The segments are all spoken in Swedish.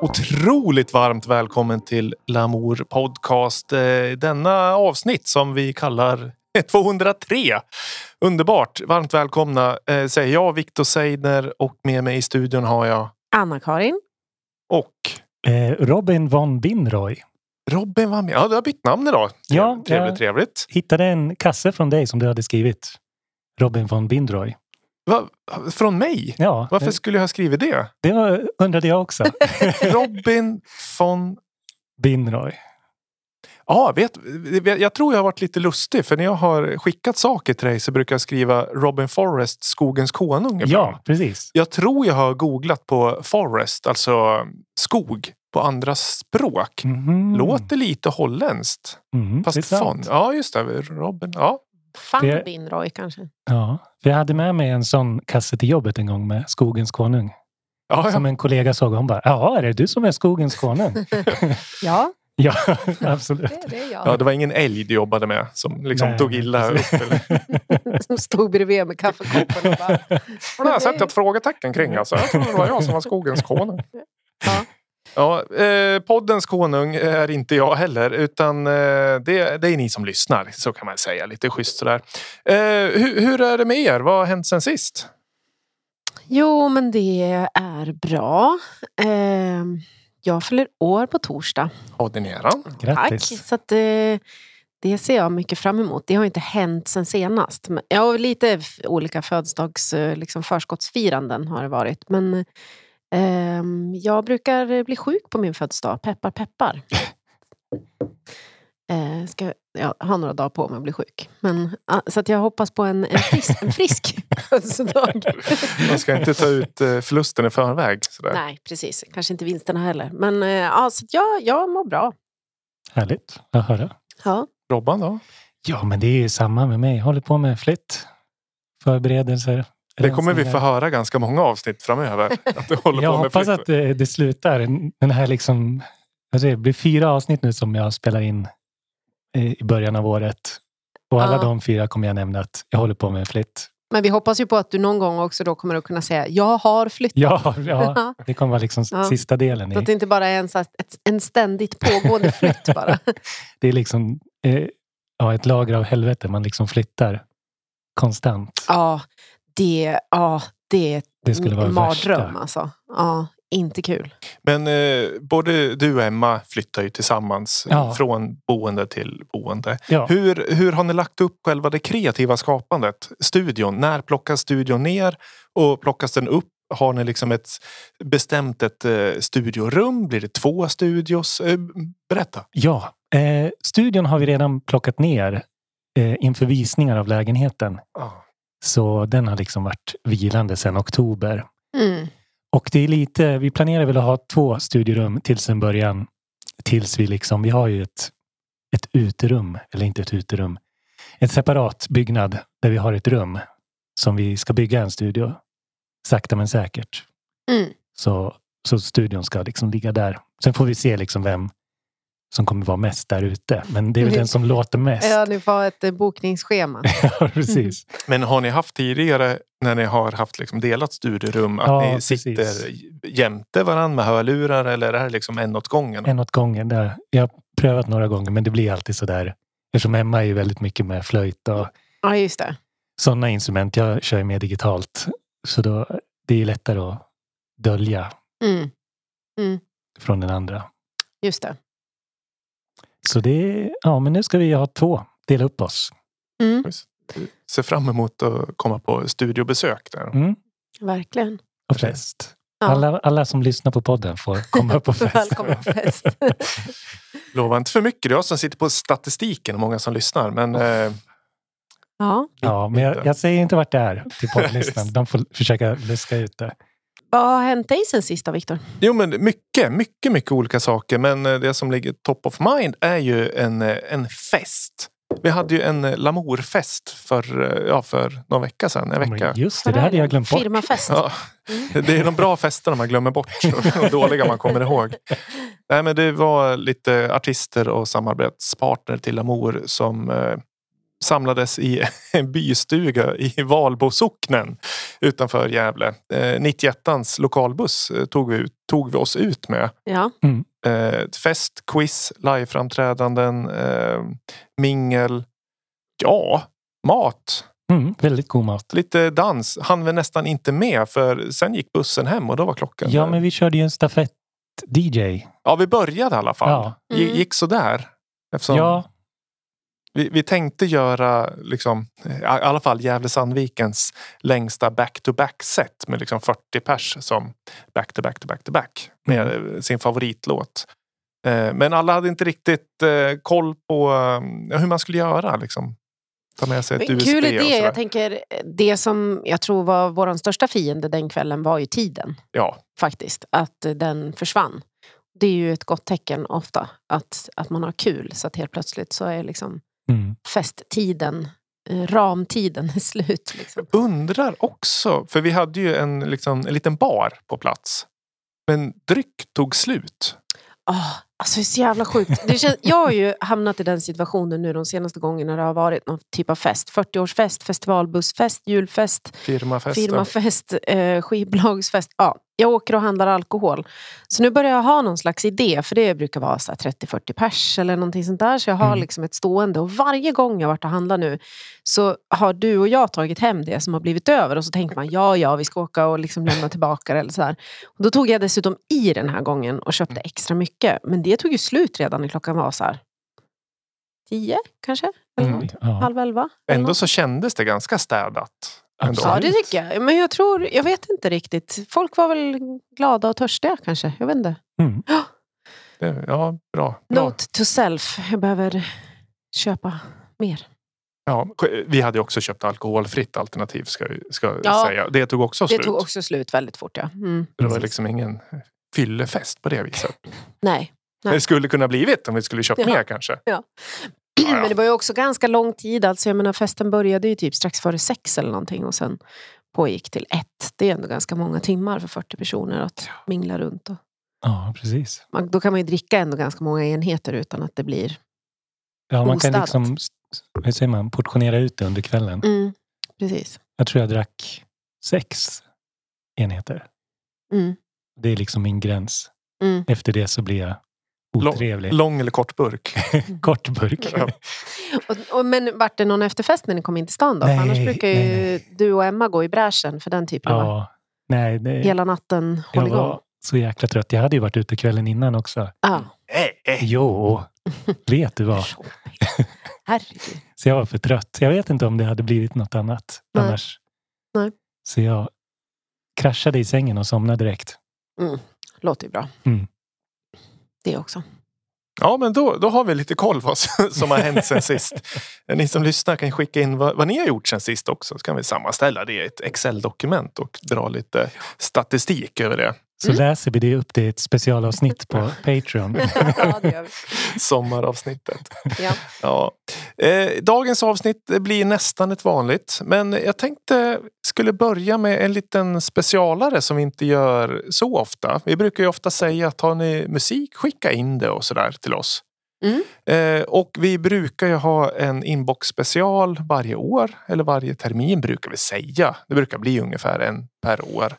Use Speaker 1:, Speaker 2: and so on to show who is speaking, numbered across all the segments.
Speaker 1: Otroligt varmt välkommen till Lamour Podcast. Eh, Denna avsnitt som vi kallar 203. Underbart! Varmt välkomna eh, säger jag, Viktor Seidner och med mig i studion har jag
Speaker 2: Anna-Karin.
Speaker 1: och
Speaker 3: Eh, Robin von Binroy
Speaker 1: Robin var med. Ja, du har bytt namn idag.
Speaker 3: Ja,
Speaker 1: trevligt,
Speaker 3: ja.
Speaker 1: trevligt.
Speaker 3: hittade en kasse från dig som du hade skrivit. Robin von Binroy.
Speaker 1: Va? Från mig?
Speaker 3: Ja,
Speaker 1: Varför
Speaker 3: eh,
Speaker 1: skulle jag ha skrivit det?
Speaker 3: det var, undrade jag också.
Speaker 1: Robin von...
Speaker 3: Binroy.
Speaker 1: Ja, vet, jag tror jag har varit lite lustig för när jag har skickat saker till dig så brukar jag skriva Robin Forrest, Skogens konung.
Speaker 3: Ja, precis.
Speaker 1: Jag tror jag har googlat på forest, alltså skog, på andra språk.
Speaker 3: Mhm.
Speaker 1: Låter lite holländskt.
Speaker 3: Mm, det
Speaker 1: Fast fon. Ja, just det. Robin. Ja.
Speaker 2: Van
Speaker 3: Det-
Speaker 2: Binroy kanske.
Speaker 3: Ja, för jag hade med mig en sån kasse till jobbet en gång med Skogens konung.
Speaker 1: Ja,
Speaker 3: Som
Speaker 1: ja.
Speaker 3: en kollega såg hon bara, ja, är det du som är Skogens konung?
Speaker 2: Ja,
Speaker 3: ja, absolut.
Speaker 2: det, det
Speaker 1: ja, det var ingen älg du jobbade med som liksom
Speaker 3: Nej,
Speaker 1: tog illa upp. Eller.
Speaker 2: Som stod bredvid med kaffekoppen och bara...
Speaker 1: Och det har jag sett ett frågetecken kring. Alltså. Jag tror det var jag som var skogens konung.
Speaker 2: Ja.
Speaker 1: Ja, eh, poddens konung är inte jag heller utan eh, det, det är ni som lyssnar. Så kan man säga. Lite schysst sådär. Eh, hur, hur är det med er? Vad har hänt sen sist?
Speaker 2: Jo, men det är bra. Eh, jag fyller år på torsdag.
Speaker 1: Ordineran?
Speaker 2: Tack.
Speaker 3: Grattis.
Speaker 2: Så att, eh, det ser jag mycket fram emot. Det har inte hänt sen senast. Men, ja, lite olika födelsedags eh, liksom förskottsfiranden har det varit. Men ehm, jag brukar bli sjuk på min födelsedag. Peppar, peppar. Eh, ska jag ha några dagar på mig att bli sjuk. Men, ah, så att jag hoppas på en, en frisk, en frisk födelsedag.
Speaker 1: Man ska inte ta ut eh, förlusten i förväg. Sådär.
Speaker 2: Nej, precis. Kanske inte vinsterna heller. Men eh, ja, så att jag, jag mår bra.
Speaker 3: Härligt att höra.
Speaker 2: Ja.
Speaker 1: Robban då?
Speaker 3: Ja, men det är ju samma med mig. Jag håller på med flytt. Förberedelser.
Speaker 1: Det kommer vi få höra ganska många avsnitt framöver. Att du håller
Speaker 3: Jag
Speaker 1: på med
Speaker 3: hoppas
Speaker 1: flytt.
Speaker 3: att det, det slutar. Den här liksom, alltså det blir fyra avsnitt nu som jag spelar in eh, i början av året. Och alla
Speaker 2: Ja.
Speaker 3: de fyra kommer jag nämna att jag håller på med flytt.
Speaker 2: Men vi hoppas ju på att du någon gång också då kommer att kunna säga jag har flyttat.
Speaker 3: Ja, ja det kommer vara liksom
Speaker 2: Ja.
Speaker 3: sista delen.
Speaker 2: Så att det
Speaker 3: I.
Speaker 2: inte bara är en, så här- ett, en ständigt pågående flytt bara.
Speaker 3: Det är liksom eh, ja, ett lager av helvete. Man liksom flyttar konstant.
Speaker 2: Ja, det, ja, det är
Speaker 3: Det skulle vara
Speaker 2: en mardröm
Speaker 3: värsta.
Speaker 2: alltså. Ja, inte kul.
Speaker 1: Men eh, både du och Emma flyttar ju tillsammans
Speaker 3: Ja.
Speaker 1: från boende till boende.
Speaker 3: Ja.
Speaker 1: Hur, hur har ni lagt upp själva det kreativa skapandet? Studion, när plockas studion ner och plockas den upp? Har ni liksom ett bestämt ett eh, studiorum? Blir det två studios? Eh, berätta.
Speaker 3: Ja, eh, studion har vi redan plockat ner eh, inför visningar av lägenheten. Så den har liksom varit vilande sedan oktober.
Speaker 2: Mm.
Speaker 3: Och det är lite, vi planerar väl att ha två studierum tills en början. Tills vi liksom, vi har ju ett, ett uterum, eller inte ett uterum. Ett separat byggnad där vi har ett rum som vi ska bygga en studio. Sakta men säkert.
Speaker 2: Mm.
Speaker 3: Så, så studion ska liksom ligga där. Sen får vi se liksom vem som kommer vara mest där ute. Men det är väl den som låter mest.
Speaker 2: Ja, ni får ett eh, bokningsschema.
Speaker 3: Ja, precis.
Speaker 1: Men har ni haft tidigare när ni har haft liksom delat studierum att
Speaker 3: Ja,
Speaker 1: ni
Speaker 3: precis.
Speaker 1: sitter jämte varandra med hörlurar eller är det liksom en åt gången?
Speaker 3: En åt gången. Där. Jag har prövat några gånger men det blir alltid så där. Eftersom Emma är ju väldigt mycket med flöjt och
Speaker 2: Ja, just det.
Speaker 3: sådana instrument. Jag kör ju mer digitalt. Så då, det är lättare att dölja
Speaker 2: Mm.
Speaker 3: från den andra.
Speaker 2: Just det.
Speaker 3: Så det ja men nu ska vi ha två. Dela upp oss.
Speaker 2: Mm.
Speaker 1: Ser fram emot att komma på studiobesök där.
Speaker 3: Mm.
Speaker 2: Verkligen.
Speaker 3: Och fest.
Speaker 2: Ja.
Speaker 3: Alla, alla som lyssnar på podden får komma på fest.
Speaker 2: På fest.
Speaker 1: Lova inte för mycket. Det är jag som sitter på statistiken och många som lyssnar. Men eh,
Speaker 2: ja.
Speaker 3: Ja, men jag, jag säger inte vart det är till poddlistan. De får försöka luska ut det.
Speaker 2: Vad har hänt dig sen sist då, Viktor?
Speaker 1: Jo men mycket, mycket, mycket olika saker. Men eh, det som ligger top of mind är ju en, eh, en fest. Vi hade ju en eh, Lamourfest för, ja, för någon vecka sedan. En vecka.
Speaker 3: Just det, det hade jag glömt bort.
Speaker 2: Firmafest.
Speaker 1: Ja, det är de bra festerna man glömmer bort och de dåliga man kommer ihåg. Nej, men det var lite artister och samarbetspartner till Lamour som samlades i en bystuga i Valbosocknen utanför Gävle. Eh, 91ans lokalbuss eh, tog vi, ut, tog vi oss ut med.
Speaker 2: Ja.
Speaker 1: Eh, fest, quiz, liveframträdanden, eh, mingel. Ja, mat.
Speaker 3: Mm, väldigt god mat.
Speaker 1: Lite dans. Han var nästan inte med för sen gick bussen hem och då var klockan...
Speaker 3: Ja, men vi körde ju en stafett-DJ.
Speaker 1: ja vi började i alla fall.
Speaker 3: Ja.
Speaker 2: Mm.
Speaker 1: Gick sådär. Eftersom
Speaker 3: Ja,
Speaker 1: vi, vi tänkte göra liksom, i alla fall Gävle-Sandvikens längsta back-to-back-set med liksom 40 pers som back-to-back-to-back-to-back med
Speaker 3: Mm.
Speaker 1: sin favoritlåt. Eh, Men alla hade inte riktigt eh, koll på eh, hur man skulle göra. Liksom. Ta med sig ett
Speaker 2: Men
Speaker 1: USB
Speaker 2: Kul idé. Jag tänker, det som jag tror var vår största fiende den kvällen var ju tiden.
Speaker 1: Ja,
Speaker 2: faktiskt. Att den försvann. Det är ju ett gott tecken ofta. Att, att man har kul. Så att helt plötsligt så är liksom
Speaker 3: mm.
Speaker 2: festtiden, eh, ramtiden är slut. Liksom.
Speaker 1: undrar också, för vi hade ju en, liksom, en liten bar på plats. Men dryck tog slut.
Speaker 2: Oh, alltså det är så jävla sjukt. Det känns, jag har ju hamnat i den situationen nu de senaste gångerna det har varit någon typ av fest. 40-årsfest, festivalbussfest, julfest,
Speaker 1: Firmafest.
Speaker 2: firmafest, eh, skivbolagsfest. Ja, jag åker och handlar alkohol. Så nu börjar jag ha någon slags idé, för det brukar vara så här 30-40 pers eller någonting sånt där. Så jag har
Speaker 3: Mm.
Speaker 2: liksom ett stående. Och varje gång jag varit och handlat nu så har du och jag tagit hem det som har blivit över. Och så tänker man, ja, ja, vi ska åka och liksom lämna tillbaka det. Eller så här. Och då tog jag dessutom i den här gången och köpte extra mycket. Men det tog ju slut redan när klockan var så här tio kanske? Eller
Speaker 1: Mm.
Speaker 3: Ja.
Speaker 2: Halv elva? eller
Speaker 1: Ändå
Speaker 2: något.
Speaker 1: så kändes det ganska städat. Ändå.
Speaker 2: Ja, det tycker jag. Men jag tror, jag vet inte riktigt. Folk var väl glada och törstiga kanske. Jag vet inte.
Speaker 3: Mm.
Speaker 1: Det, ja, bra. bra.
Speaker 2: Note to self. Jag behöver köpa mer.
Speaker 1: Ja, vi hade också köpt alkoholfritt alternativ ska jag ska
Speaker 2: Ja.
Speaker 1: säga. Det tog också
Speaker 2: Det
Speaker 1: slut.
Speaker 2: tog också slut väldigt fort. Ja. Mm,
Speaker 1: det var liksom ingen fyllefest på det viset.
Speaker 2: Nej. Nej.
Speaker 1: Det skulle kunna blivit om vi skulle köpt
Speaker 2: Ja.
Speaker 1: mer kanske. Ja, ja.
Speaker 2: Men det var ju också ganska lång tid. Alltså, jag menar, festen började ju typ strax före sex eller någonting och sen pågick till ett. Det är ändå ganska många timmar för 40 personer att mingla runt. Och
Speaker 3: ja, precis.
Speaker 2: man, då kan man ju dricka ändå ganska många enheter utan att det blir...
Speaker 3: Ja, man kan
Speaker 2: Ostädat.
Speaker 3: liksom hur säger man, portionera ut det under kvällen.
Speaker 2: Mm, precis.
Speaker 3: Jag tror jag drack sex enheter.
Speaker 2: Mm,
Speaker 3: Det är liksom min gräns.
Speaker 2: mm.
Speaker 3: Efter det så blir jag otrevlig.
Speaker 1: Lång eller kort burk.
Speaker 3: Kort burk.
Speaker 1: Ja.
Speaker 2: Och, och, men vart det någon efterfest när ni kom in till stan då?
Speaker 3: Nej,
Speaker 2: annars brukar ju
Speaker 3: nej,
Speaker 2: du och Emma gå i bräschen för den typen av
Speaker 3: Ja, nej, det,
Speaker 2: hela natten
Speaker 3: jag
Speaker 2: hålligång.
Speaker 3: var så jäkla trött. Jag hade ju varit ute kvällen innan också.
Speaker 1: Nej,
Speaker 3: Jo, vet du vad?
Speaker 2: Herregud.
Speaker 3: Så jag var för trött. Jag vet inte om det hade blivit något annat
Speaker 2: Nej.
Speaker 3: annars.
Speaker 2: Nej.
Speaker 3: Så jag kraschade i sängen och somnade direkt.
Speaker 2: Låter ju bra.
Speaker 3: Mm.
Speaker 2: Det också.
Speaker 1: Ja, men då, då har vi lite koll vad som har hänt sen sist. Ni som lyssnar kan skicka in vad, vad ni har gjort sen sist också. Så kan vi sammanställa det i ett Excel-dokument och dra lite statistik över det.
Speaker 3: Så
Speaker 2: Mm.
Speaker 3: läser vi det upp det i ett specialavsnitt på Patreon.
Speaker 2: ja.
Speaker 1: Sommaravsnittet.
Speaker 2: Ja.
Speaker 1: Ja. Eh, dagens avsnitt blir nästan ett vanligt. Men jag tänkte skulle börja med en liten specialare som vi inte gör så ofta. Vi brukar ju ofta säga att har ni musik, skicka in det och sådär till oss.
Speaker 2: Mm.
Speaker 1: Eh, och vi brukar ju ha en inbox special varje år. Eller varje termin brukar vi säga. Det brukar bli ungefär en per år.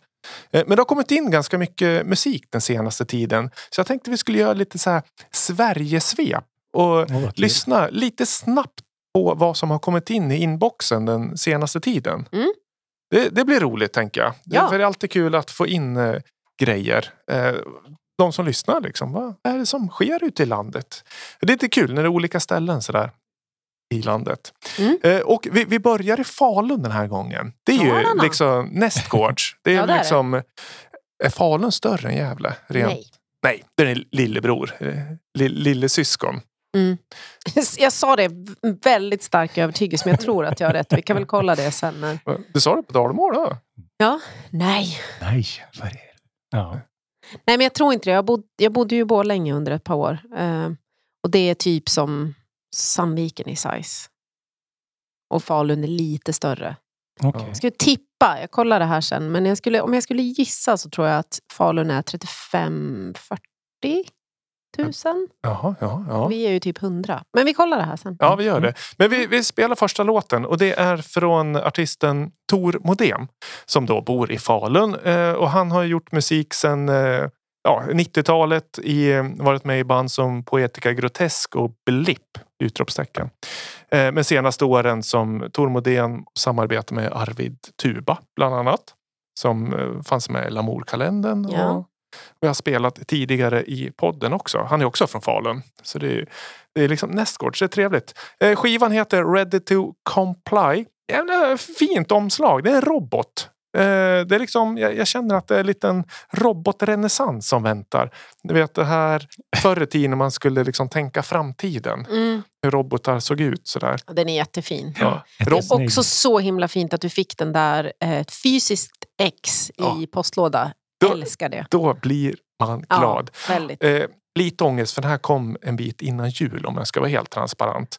Speaker 1: Eh, Men det har kommit in ganska mycket musik den senaste tiden. Så jag tänkte vi skulle göra lite så här Sverigesvep. Och
Speaker 3: kul.
Speaker 1: lyssna lite snabbt på vad som har kommit in i inboxen den senaste tiden.
Speaker 2: Mm.
Speaker 1: Det, det blir roligt tänker jag. Det,
Speaker 2: Ja.
Speaker 1: för det är alltid kul att få in eh, grejer. Eh, de som lyssnar, liksom, vad är det som sker ute i landet? Det är lite kul när det är olika ställen sådär i landet.
Speaker 2: Mm.
Speaker 1: Eh, och vi, vi börjar i Falun den här gången. Det är ju
Speaker 2: Dalarna.
Speaker 1: liksom nästgårds. Det är
Speaker 2: Ja, det är det.
Speaker 1: liksom... Är Falun större än Gävle? Rent?
Speaker 2: Nej.
Speaker 1: Nej, det är lillebror. eh, li- Lillesyskon.
Speaker 2: Mm. Jag sa det väldigt stark övertygelse, men jag tror att jag har rätt. Vi kan väl kolla det sen. När...
Speaker 1: Du sa det på dalmål då?
Speaker 2: Ja. Nej.
Speaker 3: Nej, vad är det? Ja.
Speaker 2: Nej, men jag tror inte det. Jag, bod, jag bodde ju i Borlänge under ett par år. Eh, och det är typ som Sandviken i size. Och Falun är lite större.
Speaker 3: Okej.
Speaker 2: Jag skulle tippa, jag kollar det här sen, men jag skulle, om jag skulle gissa så tror jag att Falun är 35-40. tusen.
Speaker 1: Jaha, ja, ja.
Speaker 2: Vi är ju typ hundra. Men vi kollar det här sen.
Speaker 1: Ja, vi gör det. Men vi, vi spelar första låten och det är från artisten Tor Modem som då bor i Falun. Eh, och han har gjort musik sedan eh, ja, 90-talet. I, eh, varit med i band som Poetica Grotesk och Blipp! Utropstecken. Eh, men senaste åren som Tor Modén samarbetar med Arvid Tuba bland annat. Som eh, fanns med i Lamour-kalendern.
Speaker 2: Ja.
Speaker 1: Och vi har spelat tidigare i podden också. Han är också från Falun. Så det är, det är liksom nästgårds. Det är trevligt. Eh, skivan heter Ready to Comply. Jävla fint omslag. Det är en robot. Eh, det är liksom, jag, jag känner att det är en liten robotrenässans som väntar. Du vet det här förr i tiden när man skulle liksom tänka framtiden.
Speaker 2: Mm.
Speaker 1: Hur robotar såg ut sådär.
Speaker 2: Den är jättefin.
Speaker 1: Ja. Rob-
Speaker 3: snygg.
Speaker 2: Också så himla fint att du fick den där, eh, ett fysiskt ex
Speaker 1: Ja.
Speaker 2: i postlåda.
Speaker 1: Då-
Speaker 2: Älskar det.
Speaker 1: Då blir man
Speaker 2: Ja,
Speaker 1: glad.
Speaker 2: väldigt.
Speaker 1: Eh, lite ångest för den här kom en bit innan jul om jag ska vara helt transparent.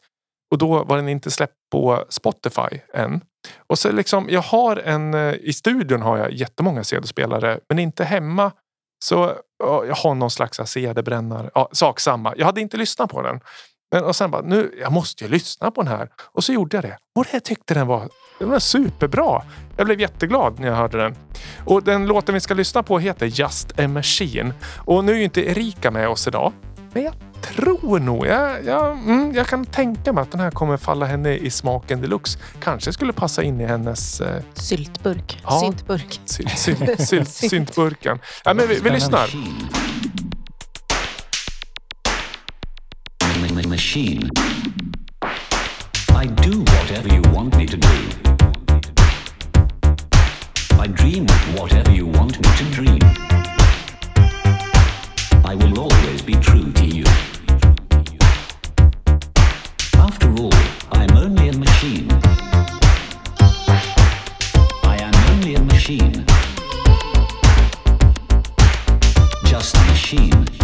Speaker 1: Och då var den inte släppt på Spotify än. Och så liksom, jag har en, eh, i studion har jag jättemånga CD-spelare men inte hemma. Så jag har någon slags CD-brännare. Ja, sak samma. Jag hade inte lyssnat på den. Men, och sen bara, nu, jag måste ju lyssna på den här. Och så gjorde jag det. Och jag tyckte den var, den var superbra. Jag blev jätteglad när jag hörde den. Och den låten vi ska lyssna på heter Just a Machine. Och nu är ju inte Erika med oss idag. Men jag tror nog, jag, jag, mm, jag kan tänka mig att den här kommer falla henne i smaken deluxe. Kanske skulle passa in i hennes eh,
Speaker 2: Syltburk.
Speaker 1: Ja.
Speaker 2: Syntburk.
Speaker 1: sy, sy, sy, syntburken. Ja, men vi, vi lyssnar.
Speaker 4: Ma- machine. I do whatever you want me to do. I dream whatever you want me to dream. I will always be true to you. After all, I'm only a machine. I am only a machine. Just a machine.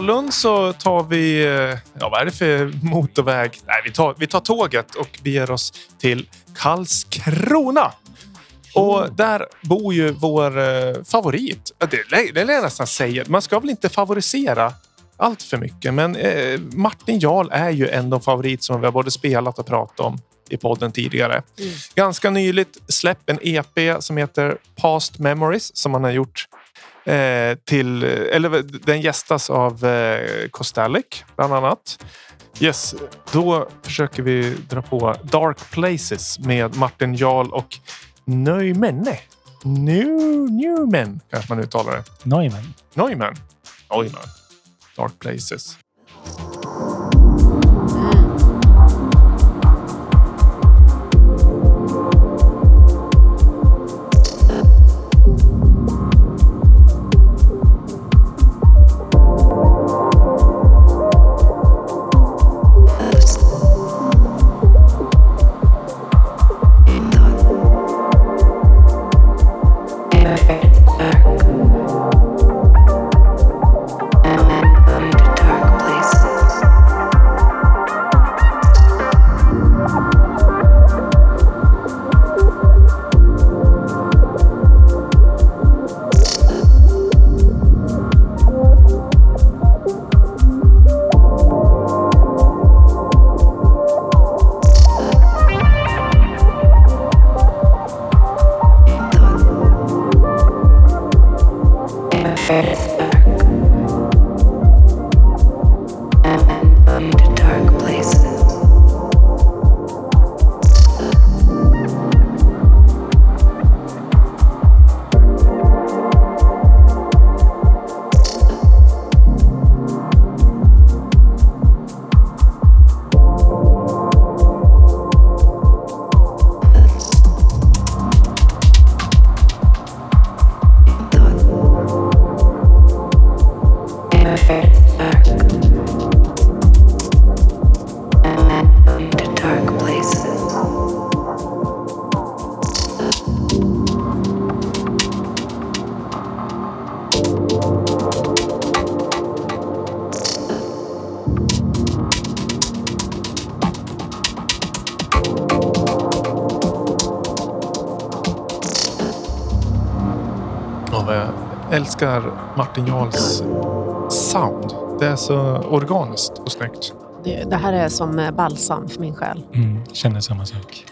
Speaker 1: Falun så tar vi, eh, ja vad är det för motorväg? Nej, vi tar, vi tar tåget och beger oss till Karlskrona. Och där bor ju vår eh, favorit. Det, det jag nästan säga. Man ska väl inte favorisera allt för mycket. Men eh, Martin Jarl är ju en favorit som vi har både spelat och pratat om i podden tidigare. Ganska nyligt släppt en EP som heter Past Memories som han har gjort eh, till, eller den gästas av eh, Kostalik bland annat. Yes, då försöker vi dra på Dark Places med Martin Jarl och Neumenne. New, Newman kanske man uttalar det.
Speaker 3: Neumann.
Speaker 1: Neumann. Neumann. Dark Places. Älskar Martin Jarls sound. Det är så organiskt och snyggt.
Speaker 2: Det, det här är som eh, balsam för min själ.
Speaker 3: Mm, känner samma sak.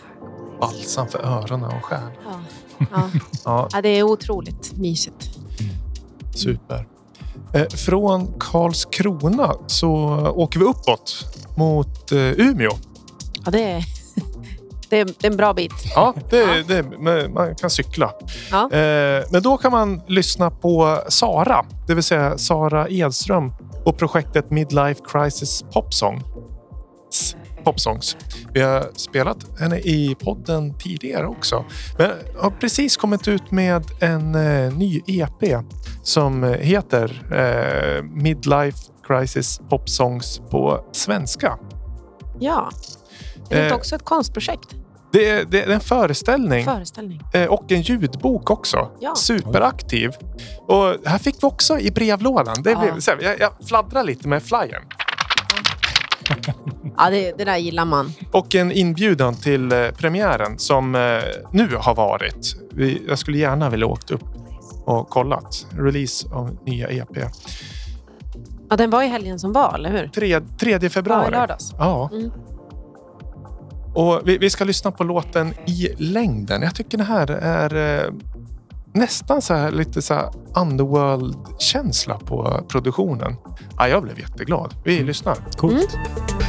Speaker 1: Balsam för öronen och själ.
Speaker 2: Ja. Ja.
Speaker 1: Ja,
Speaker 2: Ja, det är otroligt mysigt.
Speaker 1: super. Eh, Från Karlskrona så åker vi uppåt mot eh, Umeå.
Speaker 2: Ja, det, är, det, är, det är en bra bit.
Speaker 1: Ja, det, det, men man kan cykla.
Speaker 2: Ja.
Speaker 1: Eh, Men då kan man lyssna på Sara, det vill säga Sara Edström och projektet Midlife Crisis Popsong. Popsongs. Vi har spelat henne i podden tidigare också. Men har precis kommit ut med en eh, ny EP som heter eh, Midlife Crisis Popsongs på svenska.
Speaker 2: Ja. Det är
Speaker 1: Eh,
Speaker 2: också ett konstprojekt.
Speaker 1: Det är, det är en föreställning
Speaker 2: Föreställning.
Speaker 1: Eh, och en ljudbok också.
Speaker 2: Ja.
Speaker 1: Superaktiv. Och här fick vi också i brevlådan. Det
Speaker 2: Ja.
Speaker 1: blev, här, jag, jag fladdrar lite med flyern.
Speaker 2: Ja, det, det där gillar man.
Speaker 1: Och en inbjudan till eh, premiären som eh, nu har varit. Jag skulle gärna vilja åkt upp och kollat. Release av nya EP.
Speaker 2: Ja, den var i helgen som var, eller hur?
Speaker 1: 3, 3
Speaker 2: Ja,
Speaker 1: februari.
Speaker 2: i lördags.
Speaker 1: Ja.
Speaker 2: Mm.
Speaker 1: Och vi, vi ska lyssna på låten I längden. Jag tycker det här är eh, nästan så här lite så här underworld-känsla på produktionen. Ja, jag blev jätteglad. Vi lyssnar.
Speaker 3: Coolt.
Speaker 5: Ingenting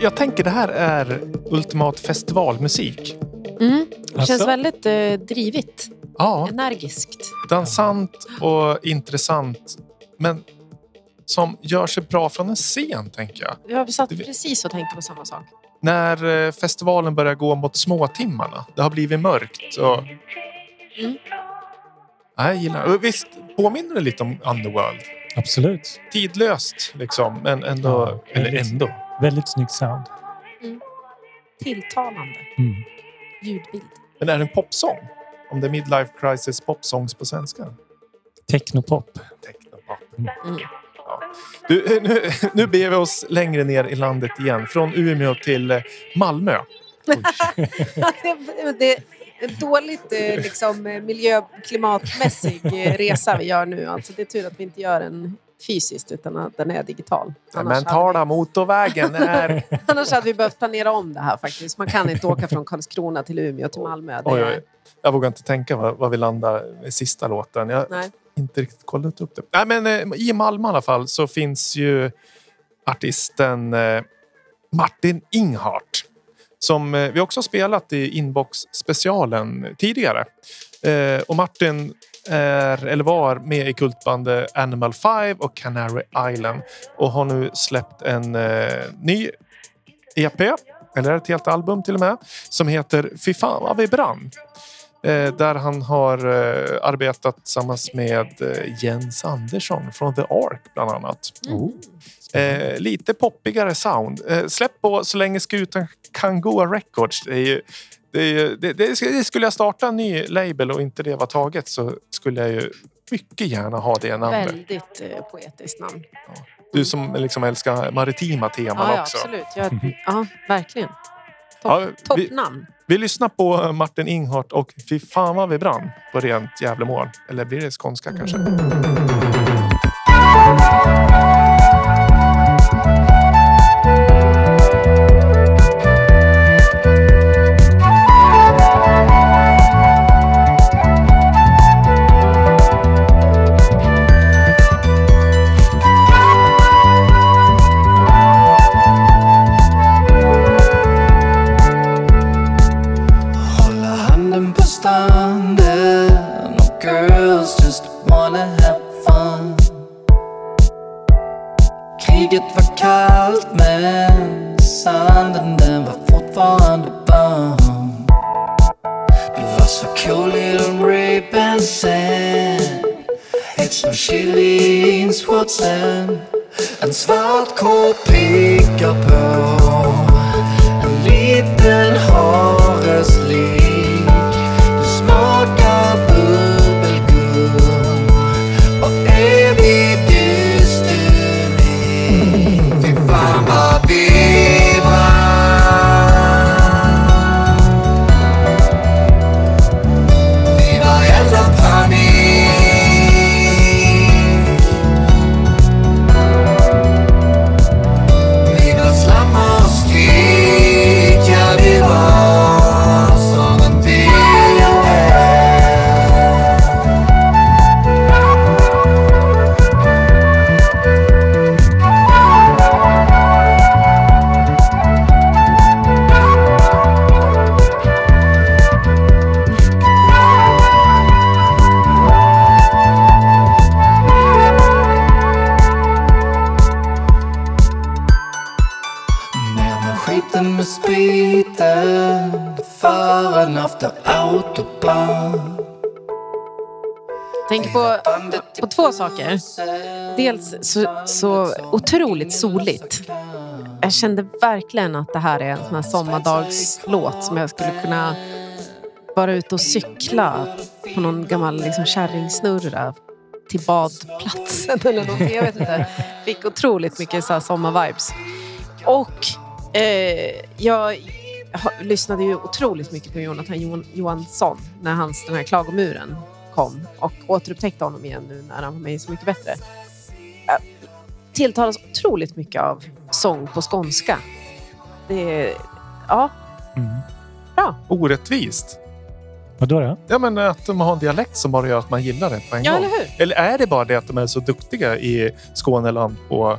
Speaker 1: jag, jag tänker det här är ultimat festivalmusik.
Speaker 2: Mm. Det känns
Speaker 3: Alltså?
Speaker 2: väldigt eh, drivigt.
Speaker 1: Ja,
Speaker 2: Energiskt.
Speaker 1: dansant och intressant. Men som gör sig bra från en scen, tänker jag.
Speaker 2: Jag satt precis och tänkte på samma sak.
Speaker 1: När eh, festivalen börjar gå mot småtimmarna. Det har blivit mörkt. Och...
Speaker 2: Mm.
Speaker 1: Ja, Jag gillar Visst påminner det lite om Underworld.
Speaker 3: Absolut.
Speaker 1: Tidlöst liksom, men ändå...
Speaker 3: Ja,
Speaker 1: eller ändå.
Speaker 3: Väldigt snyggt sound.
Speaker 2: Tilltalande
Speaker 3: Mm.
Speaker 2: ljudbild.
Speaker 1: Men är det en popsång? Om det är Midlife Crisis popsongs på svenska?
Speaker 3: Technopop.
Speaker 1: Technopop.
Speaker 2: Mm.
Speaker 1: Du, nu, nu beger vi oss längre ner i landet igen. Från Umeå till eh, Malmö.
Speaker 2: det, det, en dåligt eh, liksom, eh, miljö klimatmässig eh, resa vi gör nu. Alltså, det är tur att vi inte gör den fysiskt utan att den är digital.
Speaker 1: Den mentala motorvägen är...
Speaker 2: vi, annars hade vi behövt planera om det här faktiskt. Man kan inte åka från Karlskrona till Umeå till Malmö.
Speaker 1: Oj, oj. Jag vågar inte tänka vad, vad vi landar i sista låten. Jag har
Speaker 2: Nej.
Speaker 1: inte riktigt kollat upp det. Nej, men, eh, I Malmö i alla fall så finns ju artisten eh, Martin Inghart som eh, vi också spelat i Inbox-specialen tidigare. Eh, och Martin är, eller var med i kultbandet Animal 5 och Canary Island och har nu släppt en eh, ny EP, eller ett helt album till och med, som heter Fy fan vad vi brann. Eh, där han har eh, arbetat tillsammans med eh, Jens Andersson från The Ark bland annat.
Speaker 3: Oh.
Speaker 1: Eh, lite poppigare sound. Eh, släpp på Så länge skutan kan gå Records. Det, är ju, det, det, det, skulle jag starta en ny label och inte det var taget så skulle jag ju mycket gärna ha det namnet.
Speaker 2: Väldigt eh, poetiskt namn.
Speaker 1: Du som liksom älskar maritima teman
Speaker 2: Ja, ja
Speaker 1: också.
Speaker 2: absolut. Jag, ja, verkligen.
Speaker 1: Ja,
Speaker 2: Topp,
Speaker 1: vi-
Speaker 2: toppnamn.
Speaker 1: Vi lyssnar på Martin Inghart och Fy fan vad vi brann på rent Gävlemål. Eller blir det skånska kanske?
Speaker 6: Så,
Speaker 2: så otroligt soligt. Jag kände verkligen att det här är en sån här sommardagslåt som jag skulle kunna vara ute och cykla på någon gammal liksom, kärringsnurra till badplatsen eller någonting. Jag vet inte. Fick otroligt mycket så här sommarvibes. Och eh, jag lyssnade ju otroligt mycket på Jonathan Johansson när hans den här klagomuren kom och återupptäckte honom igen nu när han var med i Så mycket bättre. Tilltalas otroligt mycket av sång på skånska. Det är, ja,
Speaker 3: Mm.
Speaker 1: Orättvist.
Speaker 3: Vadå då?
Speaker 1: Ja, men att de har en dialekt som bara gör att man gillar det på en
Speaker 2: ja
Speaker 1: gång.
Speaker 2: eller hur?
Speaker 1: Eller är det bara det att de är så duktiga i Skåneland på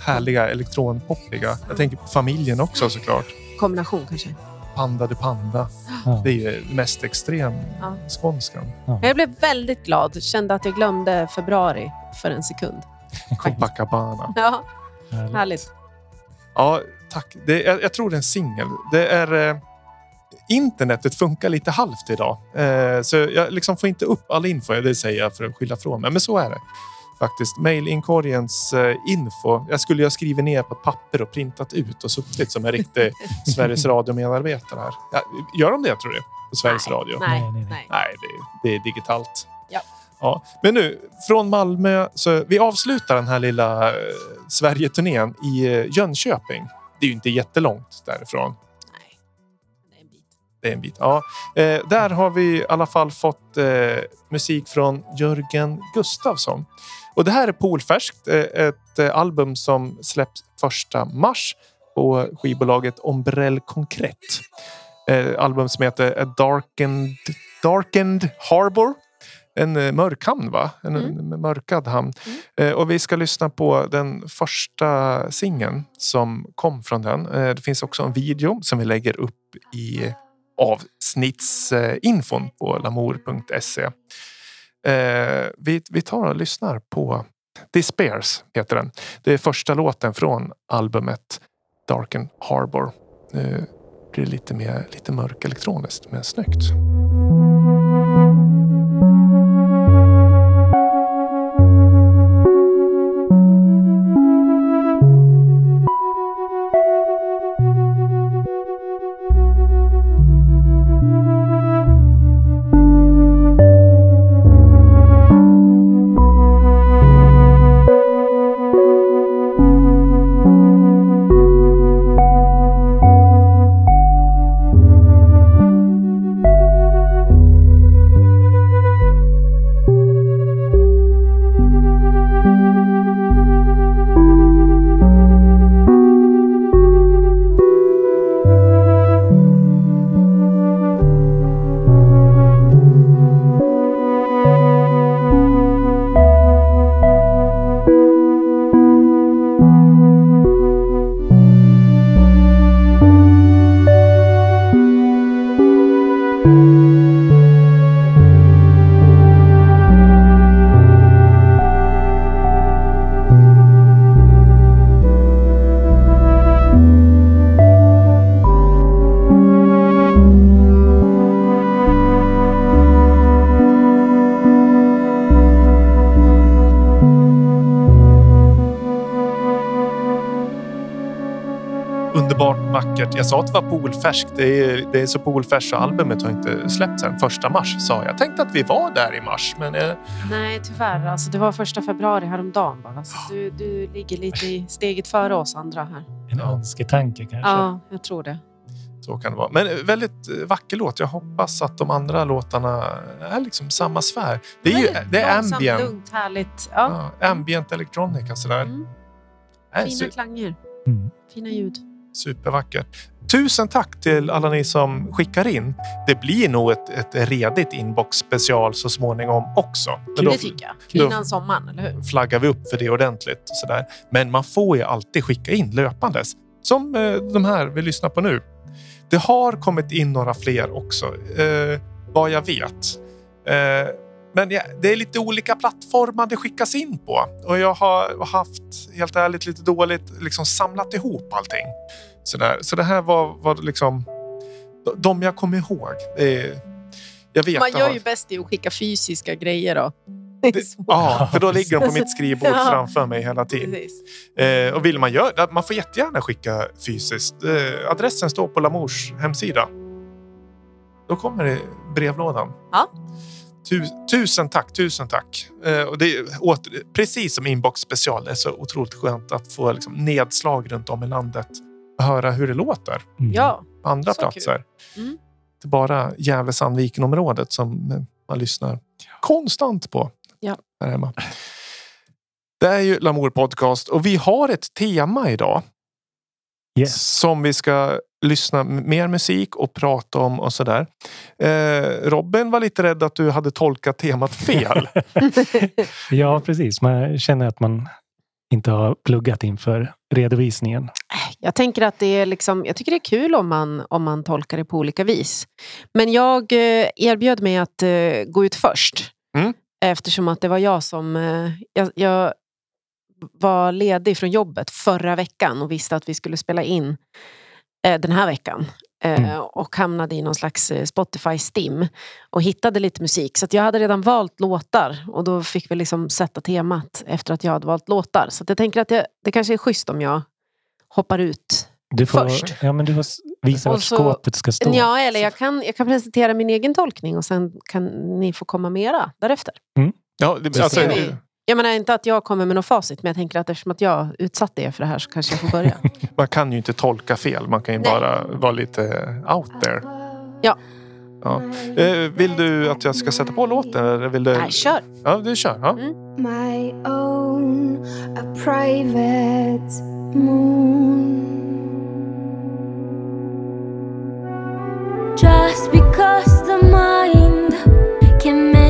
Speaker 1: härliga elektronpoppiga? Jag tänker på familjen också såklart.
Speaker 2: Kombination kanske.
Speaker 1: Panda de Panda.
Speaker 3: Ja.
Speaker 1: Det är ju mest extrem
Speaker 2: Ja.
Speaker 1: skånskan.
Speaker 2: Jag blev väldigt glad. Kände att jag glömde februari för en sekund.
Speaker 1: Copacabana.
Speaker 2: Ja,
Speaker 3: Härligt.
Speaker 2: härligt.
Speaker 1: Ja, tack. Det, jag, jag tror det är en singel. Det är... Eh, internetet funkar lite halvt idag. Eh, så jag liksom får inte upp all info. Det säger jag för att skylla från mig. Men så är det. Faktiskt. Mailinkorgens eh, info. Jag skulle ju ha skrivit ner på ett papper och printat ut och suttit som en riktig Sveriges Radio-medarbetare här. Ja, gör de det tror du? På Sveriges Radio?
Speaker 2: Nej,
Speaker 3: Nej, nej, nej.
Speaker 2: nej.
Speaker 1: Nej, det, det är digitalt.
Speaker 2: Ja.
Speaker 1: Ja. Men nu, från Malmö. Så vi avslutar den här lilla eh, Sverige-turnén i eh, Jönköping. Det är ju inte jättelångt därifrån.
Speaker 2: nej. Det är en bit.
Speaker 1: det är en bit. Ja. Eh, där har vi i alla fall fått eh, musik från Jörgen Gustafsson. Och det här är Polfärskt, eh, ett eh, album som släpps första mars på skivbolaget Ombrell Concret. Eh, album som heter A Darkened, Darkened Harbor. En eh, mörk hamn, va? En, en mörkad hamn. Eh, och vi ska lyssna på den första singeln som kom från den. Eh, det finns också en video som vi lägger upp i avsnittsinfon på lamour.se. Eh, vi, vi tar och lyssnar på Despairs heter den. Det är första låten från albumet Darken Harbor. Nu blir det lite mer lite mörk elektroniskt men snyggt. Jag sa att det var polfärskt. Det är, det är så polfärskt så albumet har inte släppts än. Första mars sa jag. Jag tänkte att vi var där i mars. Men eh,
Speaker 2: Nej, tyvärr. Alltså, det var första februari häromdagen bara. Så du, du ligger lite i steget före oss andra här.
Speaker 3: En önsketanke kanske.
Speaker 2: Ja, jag tror det.
Speaker 1: så kan det vara. Men eh, väldigt eh, vacker låt. Jag hoppas att de andra låtarna är liksom samma sfär. Det är ju
Speaker 2: Väldigt
Speaker 1: det är
Speaker 2: långsamt,
Speaker 1: ambient.
Speaker 2: lugnt, härligt. Ja.
Speaker 1: Ja, ambient electronica sådär.
Speaker 2: Mm.
Speaker 1: Äh,
Speaker 2: Fina klanger,
Speaker 3: Mm.
Speaker 2: fina ljud.
Speaker 1: Supervackert. Tusen tack till alla ni som skickar in. Det blir nog ett, ett redigt inbox special så småningom också. Men då
Speaker 2: Det tycker jag. Innan sommaren, eller hur?
Speaker 1: flaggar vi upp för det ordentligt. Och sådär. Men man får ju alltid skicka in löpandes. Som eh, de här vi lyssnar på nu. Det har kommit in några fler också. Eh, vad jag vet. Eh, men det är lite olika plattformar det skickas in på. Och jag har haft, helt ärligt, lite dåligt liksom samlat ihop allting. Sådär. Så det här var, var liksom de jag kommer ihåg. Det är, jag vet
Speaker 2: Man
Speaker 1: det
Speaker 2: gör ju bäst i att skicka fysiska grejer då. Det
Speaker 1: det,
Speaker 2: så.
Speaker 1: ja, för då ligger de på mitt skrivbord
Speaker 2: Ja.
Speaker 1: framför mig hela tiden. Eh, och vill man göra man får jättegärna skicka fysiskt. Eh, adressen står på Lamours hemsida. Då kommer det brevlådan.
Speaker 2: Ja.
Speaker 1: Tu, tusen tack, tusen tack. Eh, och det är åter, precis som Inbox special. Det är så otroligt skönt att få liksom, nedslag runt om i landet och höra hur det låter
Speaker 3: Mm.
Speaker 2: Ja,
Speaker 1: på andra
Speaker 2: Så
Speaker 1: platser.
Speaker 2: Mm.
Speaker 1: Inte bara Gävle-Sandviken-området som eh, man lyssnar konstant på
Speaker 2: Ja.
Speaker 1: här hemma. Det är ju Lamour Podcast och vi har ett tema idag
Speaker 3: Yes.
Speaker 1: som vi ska lyssna mer musik och prata om och sådär. Eh, Robin var lite rädd att du hade tolkat temat fel.
Speaker 3: Ja, precis. Man känner att man inte har pluggat inför redovisningen.
Speaker 2: Jag tänker att det är liksom, jag tycker det är kul om man, om man tolkar det på olika vis. Men jag eh, erbjöd mig att eh, gå ut först.
Speaker 1: Mm.
Speaker 2: Eftersom att det var jag som... eh, Jag, jag var ledig från jobbet förra veckan och visste att vi skulle spela in den här veckan. Eh,
Speaker 3: Mm.
Speaker 2: Och hamnade i någon slags eh, Spotify-stim och hittade lite musik. Så att jag hade redan valt låtar och då fick vi liksom sätta temat efter att jag hade valt låtar. Så att jag tänker att det, det kanske är schysst om jag hoppar ut.
Speaker 3: Du får,
Speaker 2: Först.
Speaker 3: Ja, men du får visa
Speaker 2: Och
Speaker 3: vart
Speaker 2: så-
Speaker 3: skåpet ska stå.
Speaker 2: Ja, eller jag kan, jag kan presentera min egen tolkning och sen kan ni få komma mera därefter.
Speaker 1: Ja, det,
Speaker 2: Så
Speaker 1: alltså,
Speaker 2: ser vi. Jag menar inte att jag kommer med något facit, men jag tänker att eftersom att jag utsatte er för det här så kanske jag får börja.
Speaker 1: man kan ju inte tolka fel. Man kan ju
Speaker 2: Nej.
Speaker 1: bara vara lite out there.
Speaker 2: Ja.
Speaker 1: Ja. Eh, vill du att jag ska sätta på låten? Eller vill du...
Speaker 2: Nej, kör.
Speaker 1: Ja, du kör. Ja.
Speaker 7: my own, a private moon. Just because the mind can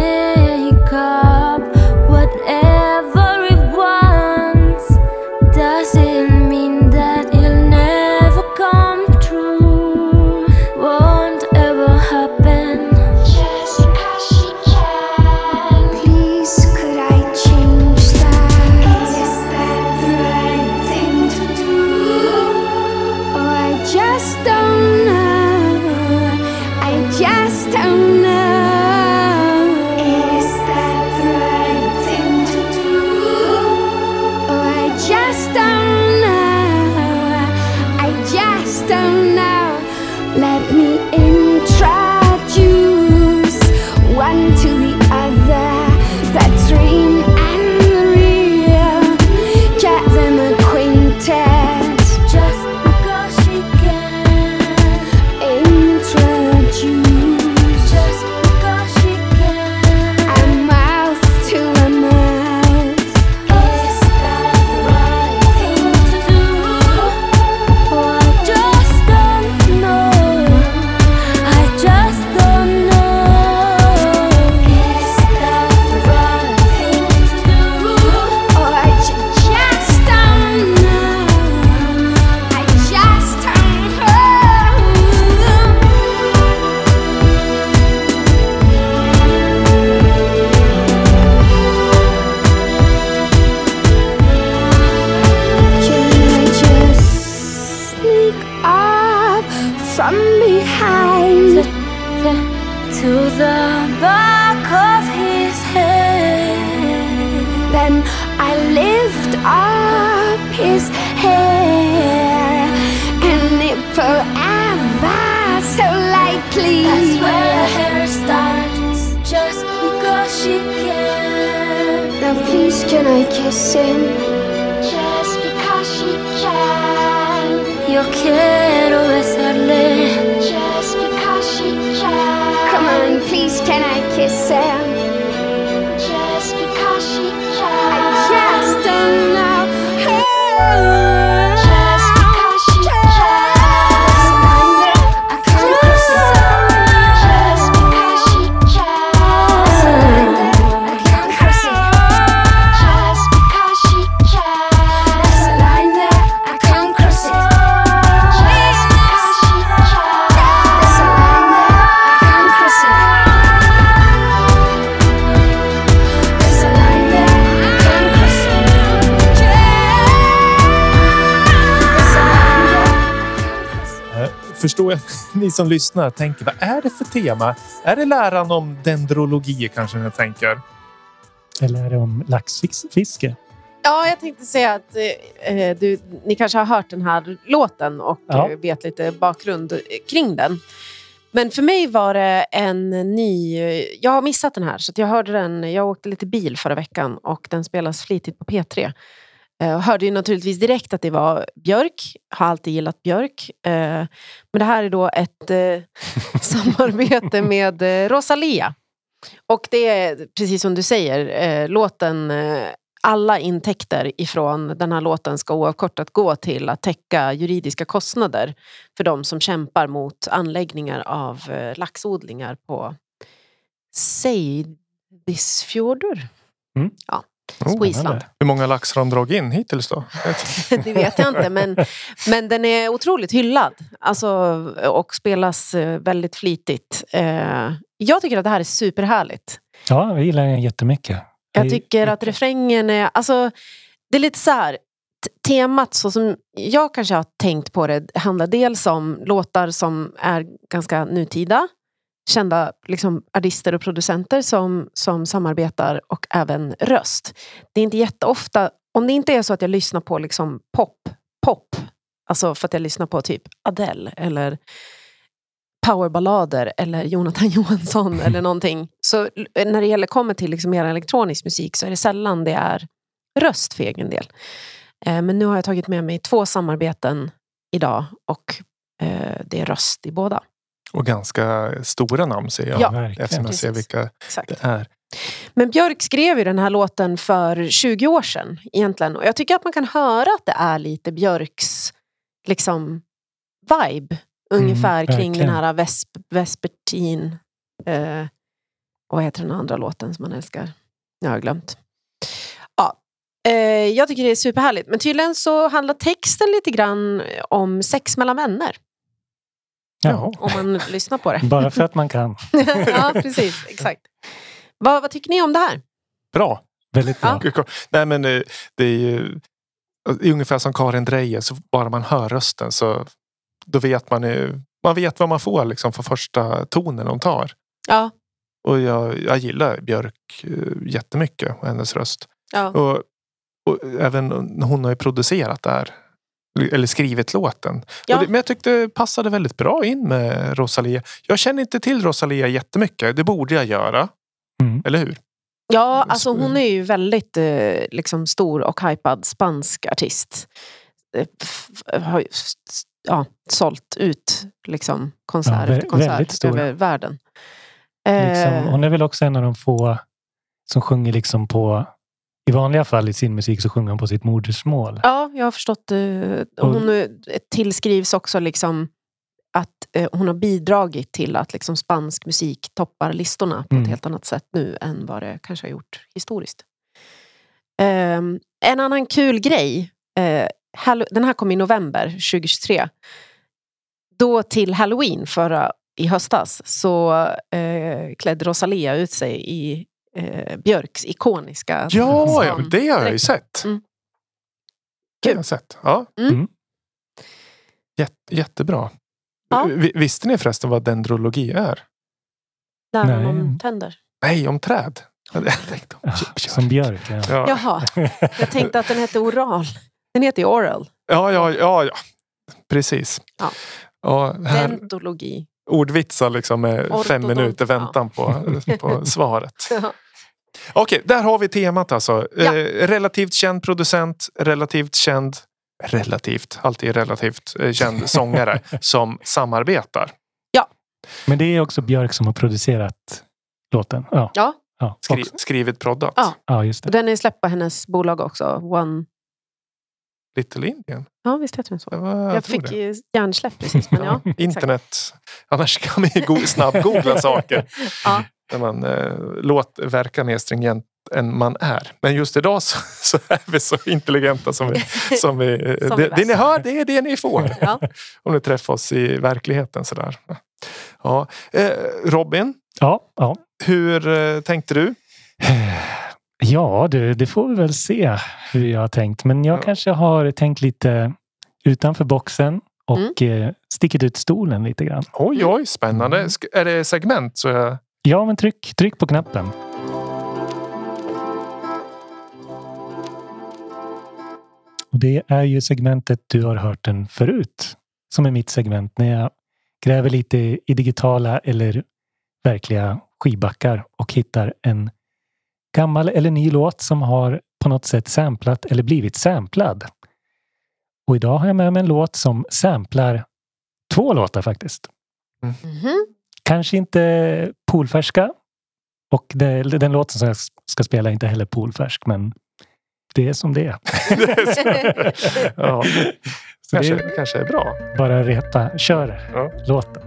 Speaker 1: som lyssnar tänker vad är det för tema? Är det läran om dendrologi kanske ni tänker?
Speaker 3: Eller är det om laxfiske?
Speaker 2: Ja, jag tänkte säga att eh, du, ni kanske har hört den här låten och
Speaker 3: Ja.
Speaker 2: eh, vet lite bakgrund kring den. Men för mig var det en ny... Jag har missat den här, så att jag hörde den. Jag åkte lite bil förra veckan och den spelas flitigt på P3. Eh, och hörde ju naturligtvis direkt att det var Björk. Har alltid gillat Björk. Eh, men det här är då ett eh, samarbete med eh, Rosalia. Och det är precis som du säger, eh, låten eh, alla intäkter ifrån den här låten ska oavkortat gå till att täcka juridiska kostnader för de som kämpar mot anläggningar av eh, laxodlingar på Seydisfjordur.
Speaker 3: Mm.
Speaker 2: Ja,
Speaker 1: Oh,
Speaker 2: på Island.
Speaker 3: spännande.
Speaker 1: Hur många lax har de dragit in hittills då?
Speaker 2: Det vet jag inte, men, men den är otroligt hyllad. Alltså, och spelas eh, väldigt flitigt. Eh, Jag tycker att det här är superhärligt.
Speaker 3: Ja, jag gillar den jättemycket.
Speaker 2: Jag tycker att refrängen är... Alltså, det är lite så här... Temat så som jag kanske har tänkt på det handlar dels om låtar som är ganska nutida. Kända liksom, artister och producenter som, som samarbetar och även röst. Det är inte jätteofta, om det inte är så att jag lyssnar på liksom pop, pop, alltså för att jag lyssnar på typ Adele eller powerballader eller Jonathan Johansson eller någonting. Så när det gäller, kommer till liksom mer elektronisk musik så är det sällan det är röst för egen del. Eh, men nu har jag tagit med mig två samarbeten idag och eh, det är röst i båda.
Speaker 1: Och ganska stora namn ser jag.
Speaker 2: Ja,
Speaker 3: verkligen.
Speaker 1: eftersom jag ser vilka
Speaker 2: Exakt.
Speaker 1: det är.
Speaker 2: Men Björk skrev ju den här låten för 20 år sedan egentligen. Och jag tycker att man kan höra att det är lite Björks liksom, vibe. Ungefär kring
Speaker 3: verkligen.
Speaker 2: den här vesp, Vespertin. Eh, och vad heter den andra låten som man älskar? Jag har glömt. Ja, eh, jag tycker det är superhärligt. Men tydligen så handlar texten lite grann om sex mellan vänner.
Speaker 3: Ja.
Speaker 2: Om man lyssnar på det.
Speaker 3: Bara för att man kan.
Speaker 2: ja, precis. Exakt. Vad, vad tycker ni om det här?
Speaker 1: Bra.
Speaker 3: Väldigt bra.
Speaker 1: Nej men eh, det är ju det är ungefär som Karin Drejer. Så bara man hör rösten så då vet man ju, man vet vad man får liksom för första tonen de tar.
Speaker 2: Ja,
Speaker 1: Och jag, jag gillar Björk eh, jättemycket och hennes röst.
Speaker 2: ja.
Speaker 1: Och, och även hon har ju producerat det här. Eller skrivit låten.
Speaker 2: Ja.
Speaker 1: Det, men jag tyckte det passade väldigt bra in med Rosalia. Jag känner inte till Rosalia jättemycket. Det borde jag göra.
Speaker 3: Mm.
Speaker 1: Eller hur?
Speaker 2: Ja, alltså hon är ju väldigt eh, liksom stor och hypad spansk artist. Eh, Har ja, sålt ut liksom, konsert
Speaker 3: Ja,
Speaker 2: efter konsert
Speaker 3: väldigt stor.
Speaker 2: över världen.
Speaker 3: Liksom,
Speaker 2: Eh,
Speaker 3: hon är väl också en av de få som sjunger liksom på... I vanliga fall i sin musik så sjunger hon på sitt modersmål.
Speaker 2: Ja, jag har förstått. Eh, hon eh, tillskrivs också liksom att eh, hon har bidragit till att liksom spansk musik toppar listorna på
Speaker 3: Mm.
Speaker 2: ett helt annat sätt nu än vad det kanske har gjort historiskt. Ehm, en annan kul grej. Hallo- den här kom i november 2023. Då till halloween förra i höstas så eh, klädde Rosalia ut sig i eh, Björks ikoniska
Speaker 1: Ja, ja
Speaker 2: svan-
Speaker 1: det har jag ju sett.
Speaker 2: Mm.
Speaker 1: Det har jag sett. Ja.
Speaker 2: Mm.
Speaker 1: Jätte, jättebra.
Speaker 2: Ja.
Speaker 1: Vi- Visste ni förresten vad dendrologi är?
Speaker 2: Läran
Speaker 3: Nej.
Speaker 2: om tänder.
Speaker 1: Nej, om träd. Jag tänkte om björk.
Speaker 3: som Björk. Ja.
Speaker 1: Ja.
Speaker 2: Jaha, jag tänkte att den hette oral. Den heter ju oral.
Speaker 1: Ja, ja, ja, ja. Precis.
Speaker 2: Ja.
Speaker 1: Ja, här,
Speaker 2: Dentologi.
Speaker 1: Ordvitsar liksom med fem minuter
Speaker 2: ja.
Speaker 1: väntan på, på svaret.
Speaker 2: Ja.
Speaker 1: Okej, där har vi temat alltså.
Speaker 2: Ja.
Speaker 1: Eh, relativt känd producent, relativt känd, relativt, alltid relativt eh, känd sångare som samarbetar.
Speaker 3: Men det är också Björk som har producerat låten. Ja,
Speaker 2: Ja,
Speaker 3: ja,
Speaker 1: Skri,
Speaker 3: också.
Speaker 1: skrivit, proddat.
Speaker 2: Ja.
Speaker 3: ja just
Speaker 2: och
Speaker 3: det.
Speaker 2: den är släppt på hennes bolag också. One.
Speaker 1: Little Indian.
Speaker 2: Ja, visst heter den så.
Speaker 1: Det var, jag
Speaker 2: Jag fick
Speaker 1: det.
Speaker 2: hjärnsläpp precis. Men ja.
Speaker 1: Internet. Annars kan man ju go- snabbgoogla saker.
Speaker 2: Ja.
Speaker 1: När man eh, låt verka mer stringent än man är. Men just idag så, så är vi så intelligenta som vi... Som vi
Speaker 2: Som vi
Speaker 1: det, det ni hör, det är det ni får.
Speaker 2: Ja.
Speaker 1: Om ni träffar oss i verkligheten. Sådär. Ja. Eh, Robin,
Speaker 3: Ja, ja.
Speaker 1: hur eh, tänkte du?
Speaker 3: Ja, du, det får vi väl se hur jag har tänkt. Men jag
Speaker 1: Ja.
Speaker 3: kanske har tänkt lite utanför boxen och eh, stickit ut stolen lite grann.
Speaker 1: Oj, oj, spännande.
Speaker 3: Mm.
Speaker 1: Är det segment? Så jag...
Speaker 3: Ja, men tryck, tryck på knappen. Och Det är ju segmentet du har hört den förut. Som är mitt segment när jag gräver lite i digitala eller verkliga skivbackar och hittar en gammal eller ny låt som har på något sätt samplat eller blivit samplad. Och idag har jag med mig en låt som samplar två låtar faktiskt.
Speaker 2: Mhm.
Speaker 3: Kanske inte poolfärska. Och det, den låten som jag ska spela är inte heller poolfärsk, men det är som det är.
Speaker 1: ja,
Speaker 3: Så det
Speaker 1: kanske,
Speaker 3: är
Speaker 1: kanske är bra.
Speaker 3: bara reta, kör
Speaker 1: Ja.
Speaker 3: låten.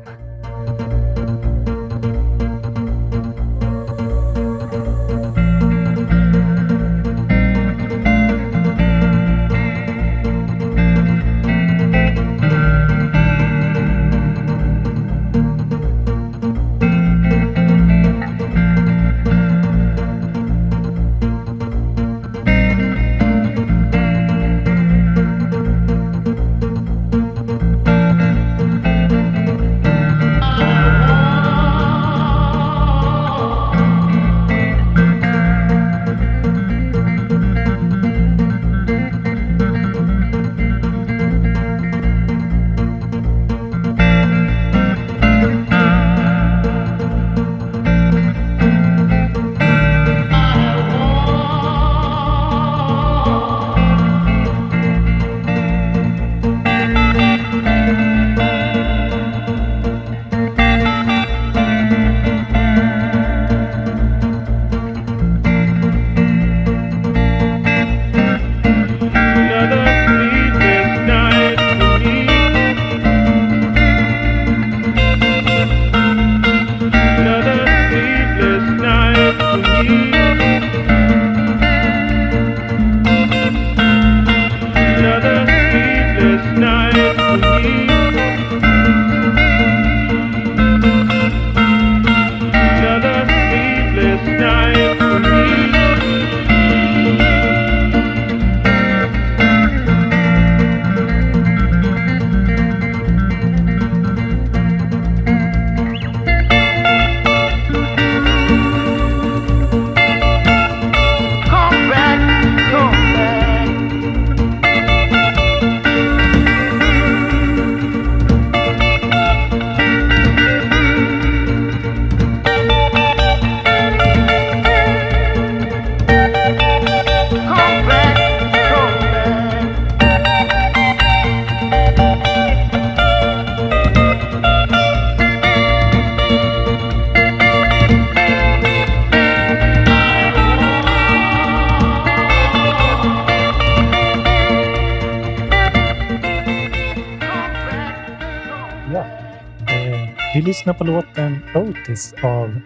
Speaker 3: Vi lyssnar på låten Otis av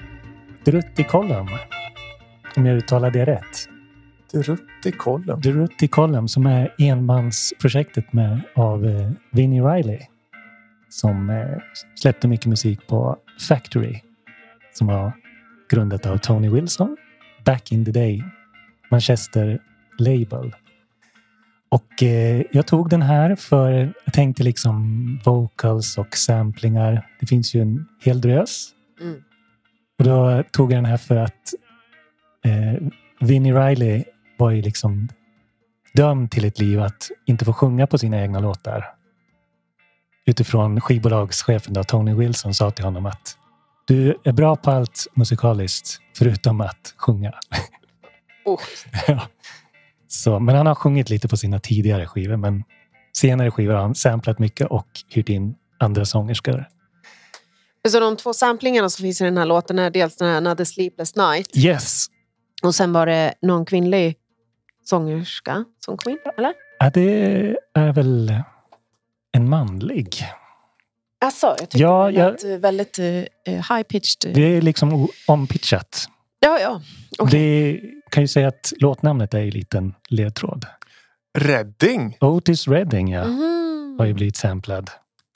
Speaker 3: Drutti Column. Om jag uttalar det rätt.
Speaker 1: Rutti Column.
Speaker 3: Drutti Column som är enmansprojektet med, av eh, Vinnie Riley. Som eh, släppte mycket musik på Factory. Som var grundat av Tony Wilson. Back in the day. Manchester Label. Och eh, jag tog den här för jag tänkte liksom vocals och samplingar. Det finns ju en hel drös.
Speaker 2: Mm.
Speaker 3: Och då tog jag den här för att eh, Vinnie Riley var ju liksom dömd till ett liv att inte få sjunga på sina egna låtar. Utifrån skivbolagschefen då, Tony Wilson sa till honom att du är bra på allt musikaliskt förutom att sjunga.
Speaker 2: Oh.
Speaker 3: Ja. Så, men han har sjungit lite på sina tidigare skivor. Men senare skivor har han samplat mycket och hyrt in andra sångerskor.
Speaker 2: Så de två samplingarna som finns i den här låten är dels den här Another Sleepless Night
Speaker 3: Yes!
Speaker 2: och sen var det någon kvinnlig sångerska som kom in. Eller?
Speaker 3: Ja, det är väl en manlig.
Speaker 2: Alltså, jag tyckte
Speaker 3: Ja,
Speaker 2: det lät väldigt uh, high-pitched.
Speaker 3: Det är liksom ompitchat.
Speaker 2: Ja, ja. Okej.
Speaker 3: Det kan ju säga att låtnamnet är en liten ledtråd.
Speaker 1: Redding.
Speaker 3: Otis Redding ja,
Speaker 2: Mhm.
Speaker 3: har ju blivit samplad.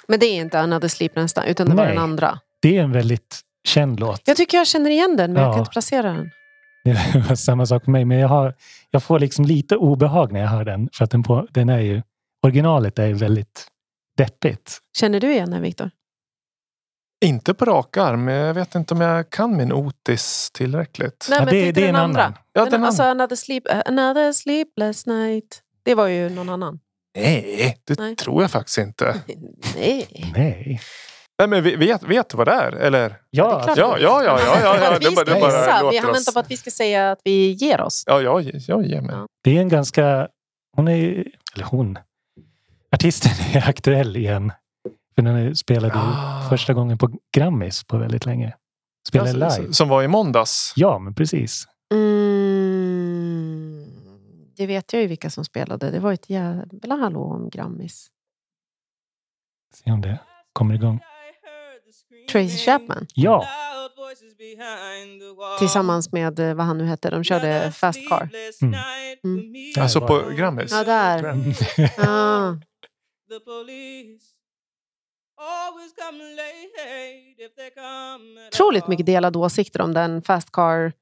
Speaker 2: Men det är inte Another Sleepless Night, utan det var
Speaker 3: Nej.
Speaker 2: den andra.
Speaker 3: Det är en väldigt känd låt.
Speaker 2: Jag tycker jag känner igen den, men jag
Speaker 3: Ja.
Speaker 2: kan inte placera den.
Speaker 3: Det var samma sak för mig. Men jag, har, jag får liksom lite obehag när jag hör den. För att den, på, den är ju, originalet är ju väldigt deppigt.
Speaker 2: Känner du igen den, Viktor?
Speaker 1: Inte på rak arm, men jag vet inte om jag kan min Otis tillräckligt.
Speaker 2: Nej,
Speaker 3: Ja,
Speaker 2: men
Speaker 3: det,
Speaker 2: tänkte
Speaker 3: det är
Speaker 2: den
Speaker 3: en
Speaker 2: andra.
Speaker 3: annan.
Speaker 1: Ja,
Speaker 2: den,
Speaker 1: den
Speaker 2: alltså,
Speaker 1: andra.
Speaker 2: another, sleep, uh, another Sleepless Night. Det var ju någon annan.
Speaker 1: Nej, det
Speaker 2: Nej.
Speaker 1: tror jag faktiskt inte.
Speaker 2: Nej.
Speaker 3: Nej.
Speaker 1: Nej, men vet, vet du vad det är? Eller?
Speaker 3: Ja,
Speaker 2: Det är klart.
Speaker 1: Ja, ja, ja, ja, ja, ja.
Speaker 2: vi
Speaker 1: Det bara, det bara.
Speaker 2: Vi har väntat på att vi ska säga att vi ger oss.
Speaker 1: Ja, jag, jag ger mig.
Speaker 2: Ja.
Speaker 3: det är en ganska... Hon är... Eller hon. Artisten är aktuell igen. För den spelade
Speaker 1: Ah.
Speaker 3: första gången på Grammis på väldigt länge. Spelade
Speaker 1: Ja,
Speaker 3: live.
Speaker 1: Som var i måndags.
Speaker 3: Ja, men precis.
Speaker 2: Mm, det vet jag ju vilka som spelade. Det var ett jävla hallå om Grammis.
Speaker 3: Se om det kommer igång.
Speaker 2: Tracy Chapman
Speaker 3: Ja,
Speaker 2: tillsammans med eh, vad han nu hette. De körde Fast Car.
Speaker 3: Mm.
Speaker 2: Mm.
Speaker 1: Alltså på. Grammis.
Speaker 2: Ja, där. Ah. Otroligt mycket delade åsikter om den Fast Car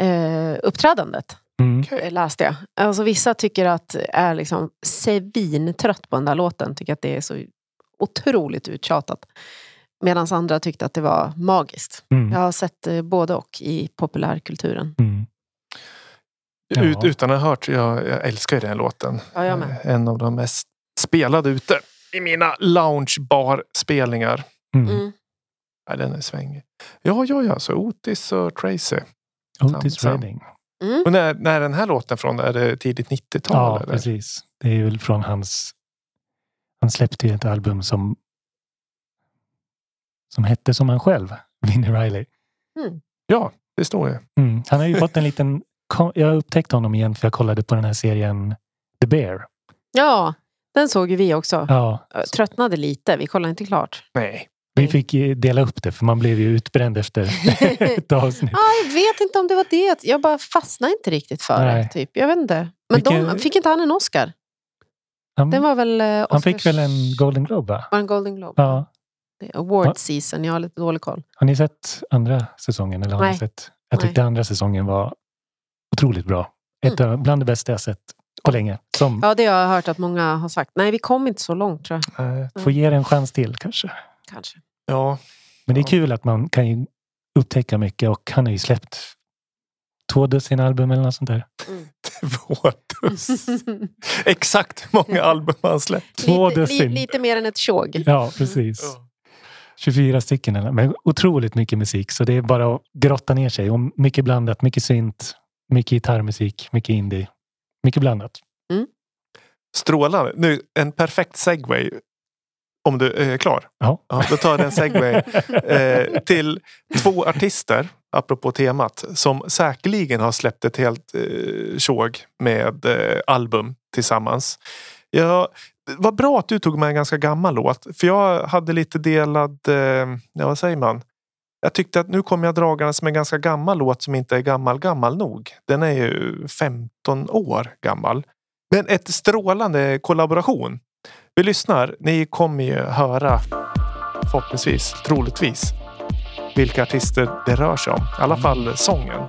Speaker 2: eh, uppträdandet.
Speaker 3: Mm.
Speaker 2: eh, läste jag. Alltså, vissa tycker att är liksom svintrött på den där låten. Tycker att det är så otroligt uttjatat. Medan andra tyckte att det var magiskt.
Speaker 3: Mm.
Speaker 2: Jag har sett eh, både och i populärkulturen.
Speaker 3: Mm.
Speaker 1: Ut, utan att ha hört, jag, jag älskar ju den låten.
Speaker 2: Ja, jag med.
Speaker 1: En av de mest spelade ute i mina loungebar-spelningar.
Speaker 3: Mm.
Speaker 2: Mm.
Speaker 1: Ja, den är svängig. Ja, ja, ja. Så Otis och Tracy.
Speaker 3: Otis. Redding.
Speaker 1: Och när, när är den här låten från? Är det tidigt 90-tal?
Speaker 3: Ja,
Speaker 1: eller?
Speaker 3: precis. Det är väl från hans... Han släppte ju ett album som som hette som han själv, Vinnie Riley.
Speaker 1: Ja, det står ju.
Speaker 3: Mm. Han har ju fått en liten... Jag upptäckte honom igen för jag kollade på den här serien The Bear.
Speaker 2: Ja, den såg ju vi också.
Speaker 3: Ja,
Speaker 2: Tröttnade lite. Vi kollade inte klart.
Speaker 1: Nej.
Speaker 3: Vi fick dela upp det för man blev ju utbränd efter ett avsnitt.
Speaker 2: Ja, jag vet inte om det var det. Jag bara fastnade inte riktigt för det.
Speaker 3: Nej.
Speaker 2: Typ. Jag vet inte. Men de,
Speaker 3: Vilken-
Speaker 2: fick inte han en Oscar?
Speaker 3: Han,
Speaker 2: Den var väl eh,
Speaker 3: han fick
Speaker 2: Oscars-
Speaker 3: väl en Golden Globe va?
Speaker 2: var en Golden Globe?
Speaker 3: Ja.
Speaker 2: Det är Award
Speaker 3: Ja.
Speaker 2: season, jag har lite dålig koll.
Speaker 3: Har ni sett andra säsongen? Eller har ni
Speaker 2: Nej.
Speaker 3: sett? Jag tyckte andra säsongen var otroligt bra. Ett av, bland det bästa jag sett på länge. Som
Speaker 2: Ja, det har jag hört att många har sagt. Nej, vi kom inte så långt tror jag.
Speaker 1: Nej,
Speaker 3: får ge det en chans till kanske.
Speaker 2: Kanske.
Speaker 1: ja,
Speaker 3: Men det är kul att man kan ju upptäcka mycket och han har ju släppt två dussin album eller något sånt där.
Speaker 1: två dussin. Exakt hur många album han släppt.
Speaker 3: Två
Speaker 2: lite, li,
Speaker 3: dussin.
Speaker 2: lite mer än ett tjog.
Speaker 3: Ja, precis. 24 stycken. Men otroligt mycket musik. Så det är bara att grotta ner sig. Och mycket blandat. Mycket synt, mycket gitarrmusik, mycket indie. Mycket blandat.
Speaker 1: Strålande. Nu, en perfekt segway. Om du är klar?
Speaker 3: Ja.
Speaker 1: då tar jag en segway eh, till två artister, apropå temat, som säkerligen har släppt ett helt eh, tjog med eh, album tillsammans. Ja, det var bra att du tog med en ganska gammal låt, för jag hade lite delad, eh, ja vad säger man? Jag tyckte att nu kom jag dragandes med en ganska gammal låt som inte är gammal gammal nog. Den är ju 15 år gammal. Men ett strålande kollaboration. Vi lyssnar. Ni kommer ju höra förhoppningsvis, troligtvis, vilka artister det rör sig om. I alla fall sången.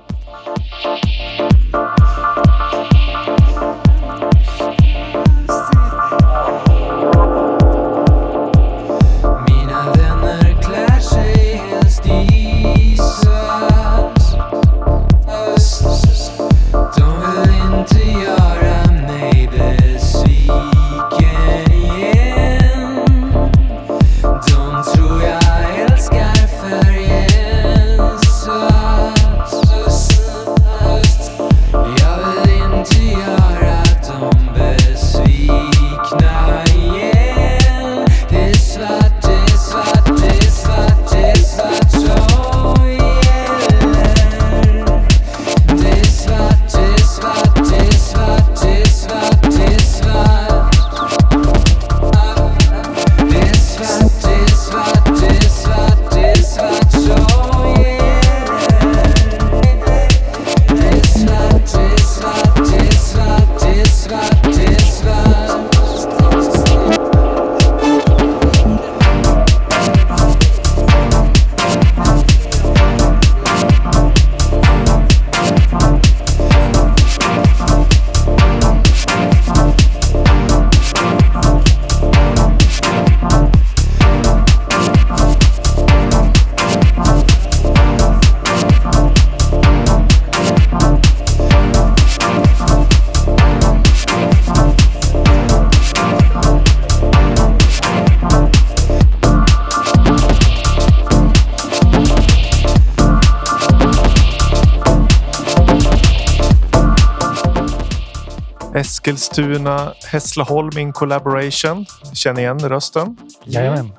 Speaker 1: Eskilstuna, Hässleholm in collaboration. Känner igen rösten.
Speaker 3: Jajamän.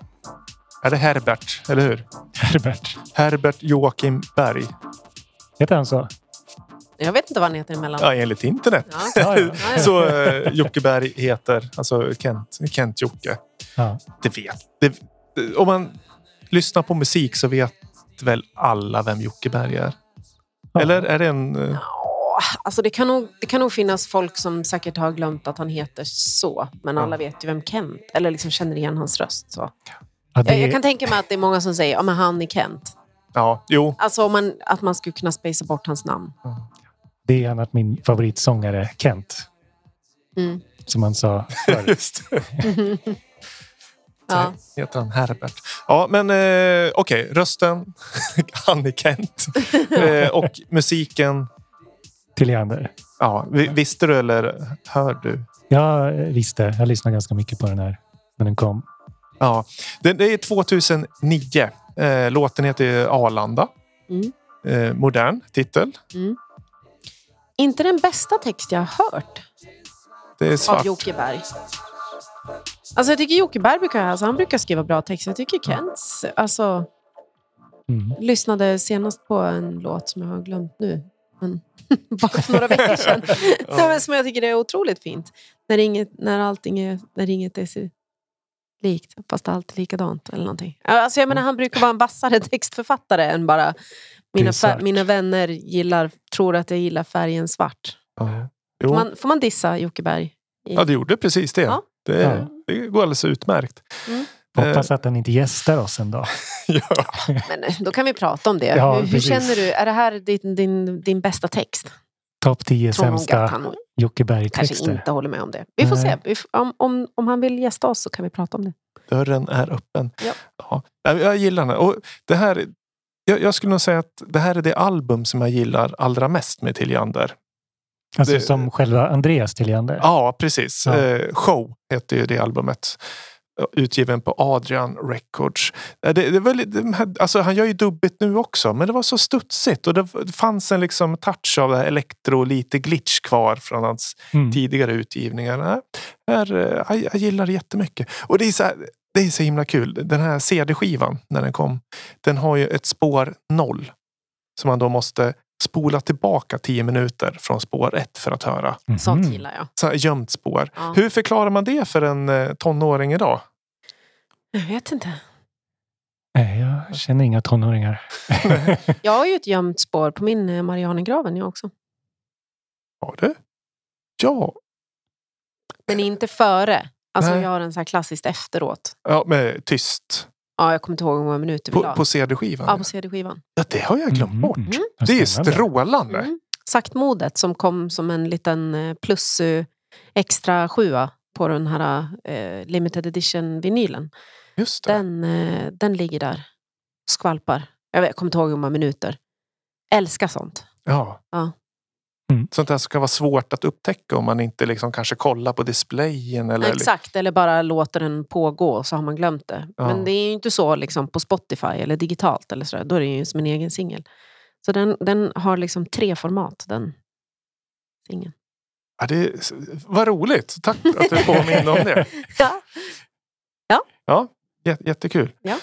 Speaker 1: Är det Herbert, eller hur?
Speaker 3: Herbert.
Speaker 1: Herbert Joakim Berg.
Speaker 3: Heter han så?
Speaker 2: Jag vet inte vad han heter emellan.
Speaker 1: Ja, enligt internet.
Speaker 2: Ja.
Speaker 3: Ja, ja.
Speaker 2: ja.
Speaker 1: Så eh, Jocke Berg heter, alltså Kent, Kent Jocke.
Speaker 3: ja.
Speaker 1: Det vet. Det, om man lyssnar på musik så vet väl alla vem Jocke Berg är?
Speaker 3: Ja.
Speaker 1: Eller är det en... eh,
Speaker 2: Ja, Alltså det, kan nog, det kan nog finnas folk som säkert har glömt att han heter så. Men alla vet ju vem Kent Eller liksom känner igen hans röst. Så.
Speaker 3: Ja, det,
Speaker 2: Jag, jag kan tänka mig att det är många som säger ja, men han är Kent.
Speaker 1: Ja, jo.
Speaker 2: Alltså om man, att man skulle kunna spacea bort hans namn.
Speaker 3: det är annat min favoritsångare Kent.
Speaker 2: Mm.
Speaker 3: Som han sa förr.
Speaker 1: Just.
Speaker 2: Ja.
Speaker 1: Heter han Herbert. Ja, men eh, okej. Rösten. han är Kent. Eh, och musiken.
Speaker 3: Till Leander.
Speaker 1: Ja, vi- visste du eller hör du?
Speaker 3: Jag visste. Jag lyssnade ganska mycket på den här när den kom.
Speaker 1: Ja, det, det är 2009. Eh, låten heter Arlanda.
Speaker 2: Mm.
Speaker 1: Eh, modern titel.
Speaker 2: Inte den bästa text jag har hört
Speaker 1: Det är
Speaker 2: av
Speaker 1: svart.
Speaker 2: Jocke Berg. Alltså jag tycker Jocke Berg brukar, alltså han brukar skriva bra texter. Jag tycker Kents, alltså
Speaker 3: Mm.
Speaker 2: lyssnade senast på en låt som jag har glömt nu. Men bara för några veckor sedan. Nej, men som jag tycker är otroligt fint. När, inget, när allting är, när inget är så likt, fast allt är likadant. Eller någonting. Ja, Alltså jag menar, han brukar vara en vassare textförfattare än bara mina, fär- mina vänner gillar, tror att jag gillar färgen svart.
Speaker 1: Ja.
Speaker 2: Får man, får man dissa Jocke Berg?
Speaker 1: ja, det gjorde precis det.
Speaker 2: Ja.
Speaker 1: Det,
Speaker 3: Ja.
Speaker 1: det går alldeles utmärkt.
Speaker 3: Hoppas att han inte gästar oss en dag.
Speaker 1: Ja.
Speaker 2: Men eh, då kan vi prata om det.
Speaker 3: Ja,
Speaker 2: hur, hur känner du? Är det här din, din, din bästa text?
Speaker 3: Topp 10
Speaker 2: Tror nog att
Speaker 3: sämsta Jocke
Speaker 2: kanske
Speaker 3: Berg-texter.
Speaker 2: inte håller med om det. Vi får
Speaker 3: Nej.
Speaker 2: se. Om, om, om han vill gästa oss så kan vi prata om det.
Speaker 1: Dörren är öppen.
Speaker 2: Ja.
Speaker 1: Ja. Jag- Jag gillar den. Och det här, jag, jag skulle nog säga att det här är det album som jag gillar allra mest med Tilliander.
Speaker 3: Alltså
Speaker 1: Det-
Speaker 3: som själva Andreas Tilliander.
Speaker 1: Ja, precis.
Speaker 3: Ja.
Speaker 1: Eh, Show heter ju det albumet. Utgiven på Adrian Records. Eh, Det, det var, alltså, han gör ju dubbigt nu också, men det var så studsigt. Och det, fanns en liksom touch av det här elektro, lite glitch kvar från hans
Speaker 3: Mm.
Speaker 1: tidigare utgivningar. Här, eh, jag, jag gillar det jättemycket. Och det är, så här, det är så himla kul. Den här CD-skivan, när den kom, den har ju ett spår noll. Som man då måste spola tillbaka tio minuter från spår ett för att höra.
Speaker 3: Mhm.
Speaker 2: Sånt gillar jag.
Speaker 1: Så här gömt spår.
Speaker 2: Ja.
Speaker 1: Hur förklarar man det för en eh, tonåring idag?
Speaker 2: Jag vet inte.
Speaker 3: Nej, jag känner inga tonåringar.
Speaker 2: Jag har ju ett gömt spår på min eh, Marianergraven jag också.
Speaker 1: Har du? Ja,
Speaker 2: Men inte före. Alltså
Speaker 1: Nej.
Speaker 2: jag har en så här klassiskt efteråt.
Speaker 1: ja med tyst.
Speaker 2: Ja, jag kommer inte ihåg hur många minuter vi
Speaker 1: På,
Speaker 2: la.
Speaker 1: på CD-skivan?
Speaker 2: Ja, på CD-skivan.
Speaker 1: Ja, det har jag glömt
Speaker 3: Mm.
Speaker 1: bort.
Speaker 2: Mm.
Speaker 1: Det är ju strålande.
Speaker 2: Mm. Saktmodet som kom som en liten eh, plus eh, extra sjua på den här eh, limited edition vinylen.
Speaker 1: Just det.
Speaker 2: Den, eh, den ligger där. Skvalpar. Jag, vet, jag kommer inte ihåg hur många minuter. Älskar sånt.
Speaker 1: Ja.
Speaker 2: Ja.
Speaker 3: Mm.
Speaker 1: Sånt där ska vara svårt att upptäcka om man inte liksom kanske kollar på displayen. Eller
Speaker 2: Exakt, eller bara låter den pågå så har man glömt det.
Speaker 1: Ja.
Speaker 2: Men det är ju inte så liksom, på Spotify eller digitalt. eller så. Då är det ju som en egen singel. Så den, den har liksom tre format, den singeln.
Speaker 1: Ja, det vad roligt. Tack att du påminner om det.
Speaker 2: Ja.
Speaker 1: Ja, jä- jättekul.
Speaker 2: Ja.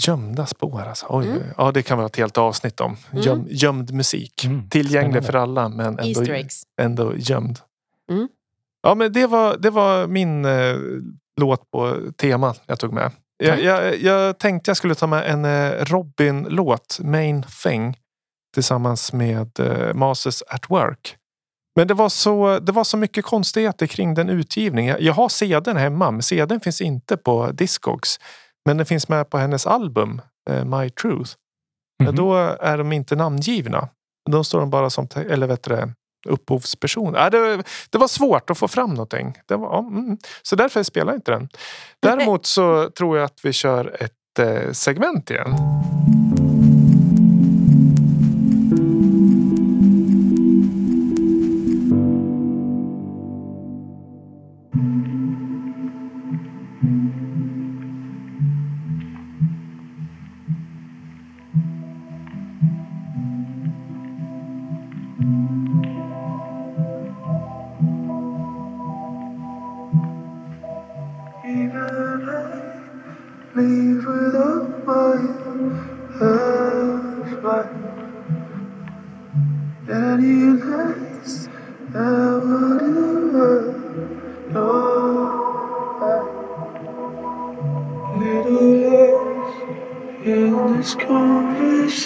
Speaker 1: Gömda spår alltså. Oj,
Speaker 2: Mm.
Speaker 1: Ja, det kan vara ett helt avsnitt om. Göm, gömd musik.
Speaker 3: Mm,
Speaker 1: Tillgänglig
Speaker 3: spännande.
Speaker 1: för alla men ändå, ändå gömd.
Speaker 2: Mm.
Speaker 1: Ja, men det var, det var min eh, låt på tema jag tog med. Jag, jag, jag tänkte jag skulle ta med en eh, Robin-låt, Main Thing, tillsammans med eh, Masters at Work. Men det var, så, det var så mycket konstigheter kring den utgivningen. Jag, jag har CDn hemma, men CDn finns inte på Discogs. Men den finns med på hennes album, eh, My Truth. Men
Speaker 3: Mhm.
Speaker 1: då är de inte namngivna. Då står de bara som eller vet du, det, upphovsperson. Ja, det, det var svårt att få fram någonting. Det var, mm. Så därför spelar jag inte den. Däremot så tror jag att vi kör ett eh, segment igen.
Speaker 8: Leave without my husband. Any nights I would ever know. Little less in this conversation.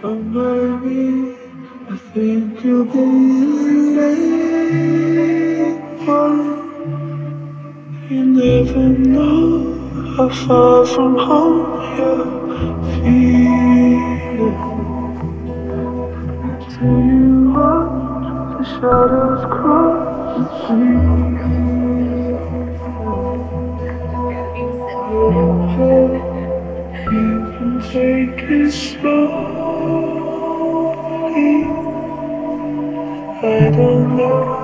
Speaker 8: So maybe I think you'll be late one. You never know how far from home you're feeling. Till you watch the shadows cross the street. You can take it slowly. I don't know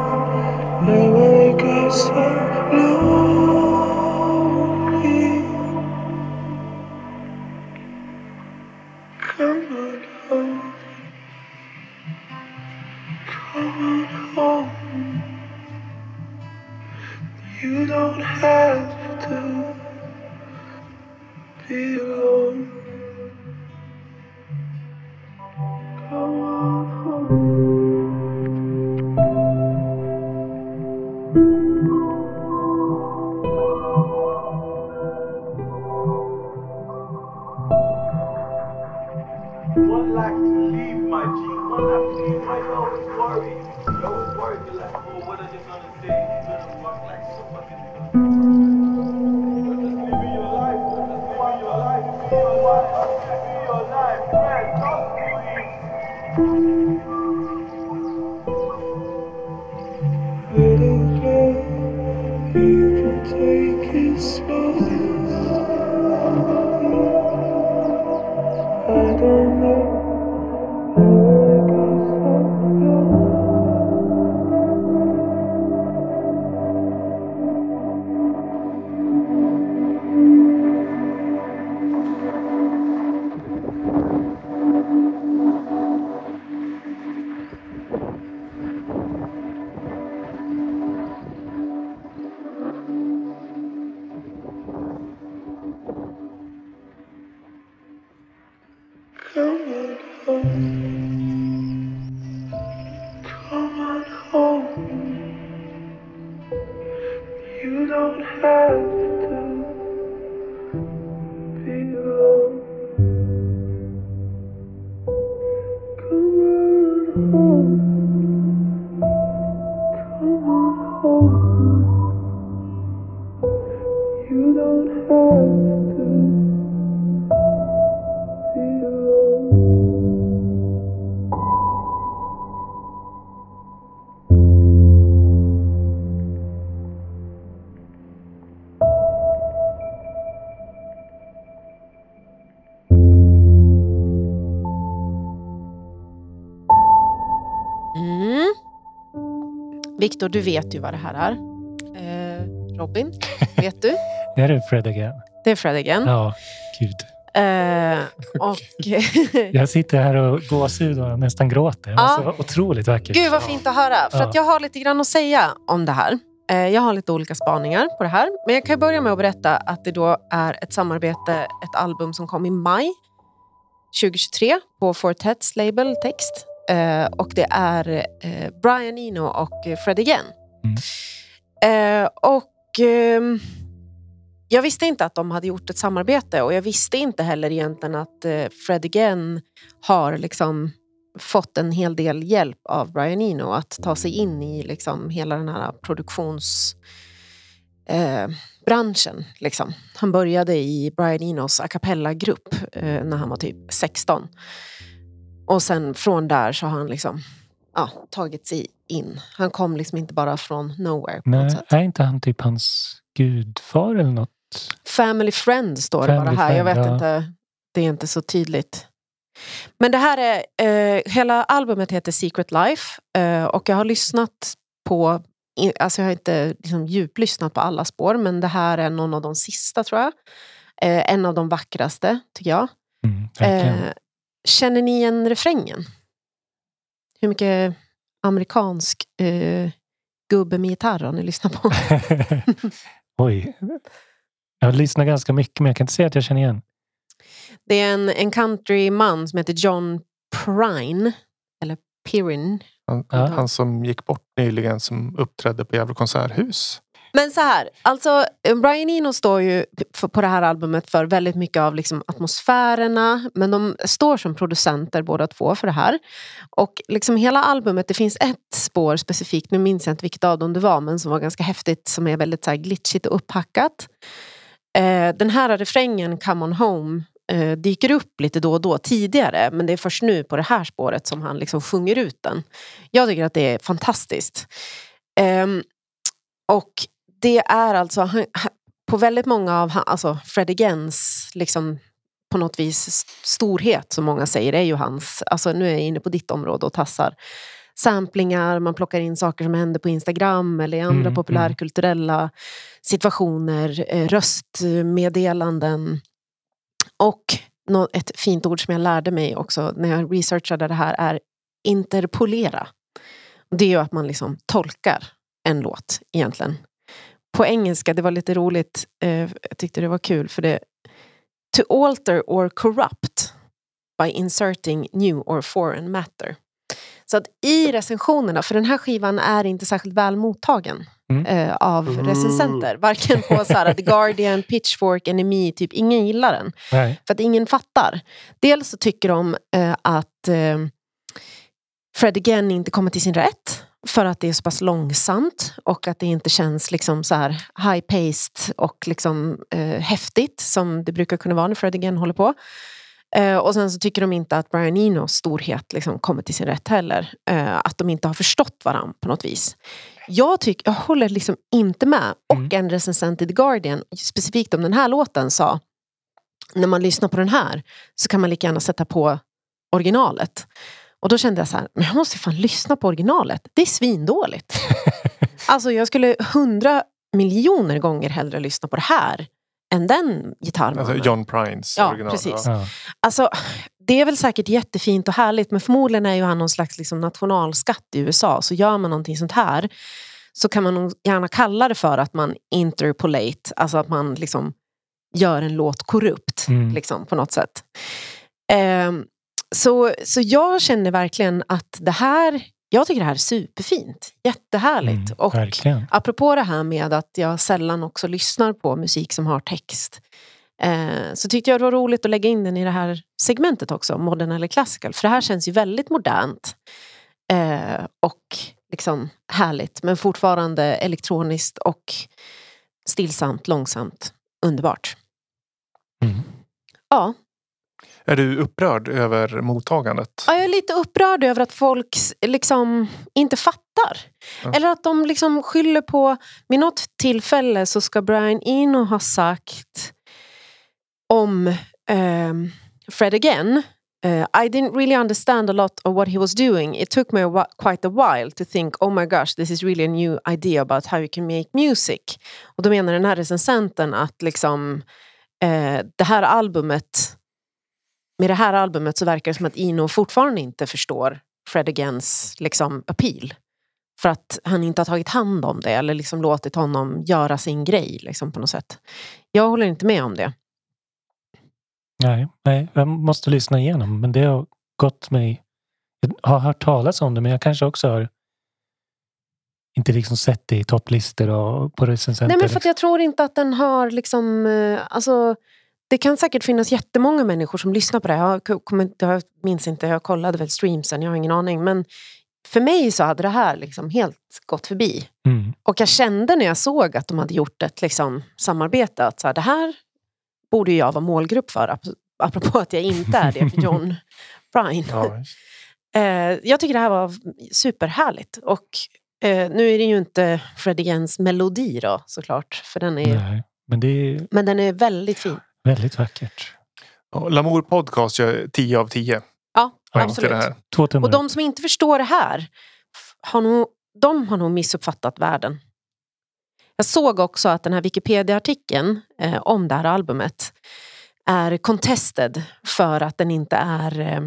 Speaker 8: on
Speaker 2: Viktor, du vet ju vad det här är. Eh, Robin, vet du?
Speaker 3: Det är Fred again.
Speaker 2: Det är Fred again.
Speaker 3: Ja, gud.
Speaker 2: Eh, och,
Speaker 3: Jag sitter här och gåshud och nästan gråter.
Speaker 2: Ja.
Speaker 3: Alltså, otroligt vackert.
Speaker 2: Gud vad fint att höra. För
Speaker 3: Ja.
Speaker 2: att jag har lite grann att säga om det här. Eh, Jag har lite olika spaningar på det här. Men jag kan börja med att berätta att det då är ett samarbete, ett album som kom i maj 2023 på Fortets label Text. Eh, Och det är eh, Brian Eno och Fred Again. Eh, Och ehm, jag visste inte att de hade gjort ett samarbete och jag visste inte heller egentligen att eh, Fred Again har liksom fått en hel del hjälp av Brian Eno att ta sig in i liksom hela den här produktions eh. Liksom. Han började i Brian Enos a cappella-grupp eh, när han var typ 16. Och sen från där så har han liksom, ja, tagit sig in. Han kom liksom inte bara från nowhere på något
Speaker 3: Nej,
Speaker 2: sätt.
Speaker 3: är inte han typ hans gudfar eller något?
Speaker 2: Family Friend står det
Speaker 3: Family
Speaker 2: bara här. jag vet
Speaker 3: ja.
Speaker 2: inte. Det är inte så tydligt. Men det här är, eh, hela albumet heter Secret Life eh, och jag har lyssnat på, alltså jag har inte liksom djuplyssnat på alla spår men det här är någon av de sista tror jag. Eh, en av de vackraste tycker jag.
Speaker 3: Mm,
Speaker 2: känner ni igen refrängen? Hur mycket amerikansk eh, gubbe med gitarr har ni lyssnat på?
Speaker 3: Oj. Jag lyssnar ganska mycket men jag kan inte säga att jag känner igen.
Speaker 2: Det är en, en countryman som heter John Prine, eller Pirin.
Speaker 1: Han,
Speaker 3: Ja.
Speaker 1: han som gick bort nyligen som uppträdde på Gävle konserthus.
Speaker 2: Men så här, alltså eh, Brian Eno står ju på det här albumet för väldigt mycket av liksom atmosfärerna, men de står som producenter båda två för det här. Och liksom hela albumet, det finns ett spår specifikt, nu minns jag inte vilket av dem det var, men som var ganska häftigt, som är väldigt så här glitchigt och upphackat. Eh, den här refrängen, Come on home, eh, dyker upp lite då och då tidigare, men det är först nu på det här spåret som han liksom sjunger ut den. Jag tycker att det är fantastiskt. Ehm, och det är alltså, han, på väldigt många av alltså Fred Agains, liksom på något vis st- storhet som många säger, är ju hans, alltså nu är jag inne på ditt område och tassar, samplingar, man plockar in saker som händer på Instagram eller i andra
Speaker 3: Mm,
Speaker 2: populärkulturella situationer, eh, röstmeddelanden. Och ett fint ord som jag lärde mig också när jag researchade det här är interpolera. Det är ju att man liksom tolkar en låt egentligen. På engelska, det var lite roligt, eh, jag tyckte det var kul för det To alter or corrupt by inserting new or foreign matter. Så att i recensionerna, för den här skivan är inte särskilt väl mottagen
Speaker 3: Mm.
Speaker 2: eh, av recensenter. Varken på så här, The Guardian, Pitchfork, NME, typ ingen gillar den.
Speaker 3: Nej.
Speaker 2: För att ingen fattar. Dels så tycker de eh, att eh, Fred Again inte kommer till sin rätt. För att det är så pass långsamt och att det inte känns liksom så här high-paced och liksom, eh, häftigt som det brukar kunna vara när Fred Again håller på. Eh, och sen så tycker de inte att Brian Enos storhet liksom kommer till sin rätt heller. Eh, att de inte har förstått varandra på något vis. Jag, tycker, jag håller liksom inte med. Och en recensent i The Guardian, specifikt om den här låten, sa när man lyssnar på den här så kan man lika gärna sätta på originalet. Och då kände jag så här, men jag måste fan lyssna på originalet. Det är svindåligt. alltså jag skulle hundra miljoner gånger hellre lyssna på det här än den gitarrmannen.
Speaker 1: Alltså John Prines
Speaker 2: Ja,
Speaker 1: original.
Speaker 2: precis.
Speaker 1: Ja.
Speaker 2: Alltså, det är väl säkert jättefint och härligt men förmodligen är ju han någon slags liksom nationalskatt i USA. Så gör man någonting sånt här så kan man nog gärna kalla det för att man interpolate, alltså att man liksom gör en låt korrupt
Speaker 3: Mm.
Speaker 2: liksom, på något sätt. Ehm, så, så jag känner verkligen att det här, jag tycker det här är superfint. Jättehärligt.
Speaker 3: Mm,
Speaker 2: och
Speaker 3: verkligen.
Speaker 2: apropå det här med att jag sällan också lyssnar på musik som har text. Eh, så tyckte jag det var roligt att lägga in den i det här segmentet också, modern eller classical. För det här känns ju väldigt modernt. Eh, och liksom härligt, men fortfarande elektroniskt och stillsamt, långsamt, underbart.
Speaker 3: Mm.
Speaker 2: Ja,
Speaker 1: Är du upprörd över mottagandet?
Speaker 2: Ja, jag är lite upprörd över att folk liksom inte fattar.
Speaker 1: Ja.
Speaker 2: Eller att de liksom skyller på... Vid något tillfälle så ska Brian Eno ha sagt om ehm, Fred again. eh, I didn't really understand a lot of what he was doing. It took me a quite a while to think, oh my gosh, this is really a new idea about how you can make music. Och då menar den här recensenten att liksom, eh, det här albumet med det här albumet så verkar det som att Ino fortfarande inte förstår Fred Agains liksom, appeal. För att han inte har tagit hand om det eller liksom låtit honom göra sin grej liksom, på något sätt. Jag håller inte med om det.
Speaker 3: Nej, nej, jag måste lyssna igenom. Men det har gått mig... Jag har hört talas om det, men jag kanske också har inte liksom sett det i topplistor och på recensenter.
Speaker 2: Nej, men för att jag tror inte att den har liksom... eh, Alltså, det kan säkert finnas jättemånga människor som lyssnar på det. Jag, ko- kommer, jag minns inte, jag kollade väl streamsen, jag har ingen aning. Men för mig så hade det här liksom helt gått förbi.
Speaker 3: Mm.
Speaker 2: Och jag kände när jag såg att de hade gjort ett liksom, samarbete att så här, det här borde jag vara målgrupp för. ap- Apropå att jag inte är det för John Bryan.
Speaker 1: Ja.
Speaker 2: Eh, jag tycker det här var superhärligt. Och eh, nu är det ju inte Fred Agains melodi då såklart. För den är,
Speaker 3: Nej, men det
Speaker 2: Men den är väldigt fin.
Speaker 3: Väldigt vackert.
Speaker 1: Lamour Podcast gör 10 av 10.
Speaker 2: Ja, absolut.
Speaker 1: till det här.
Speaker 3: Två tummar
Speaker 2: Och de som inte förstår det här, har nog, de har nog missuppfattat världen. Jag såg också att den här Wikipedia-artikeln eh, om det här albumet är contested för att den inte är eh,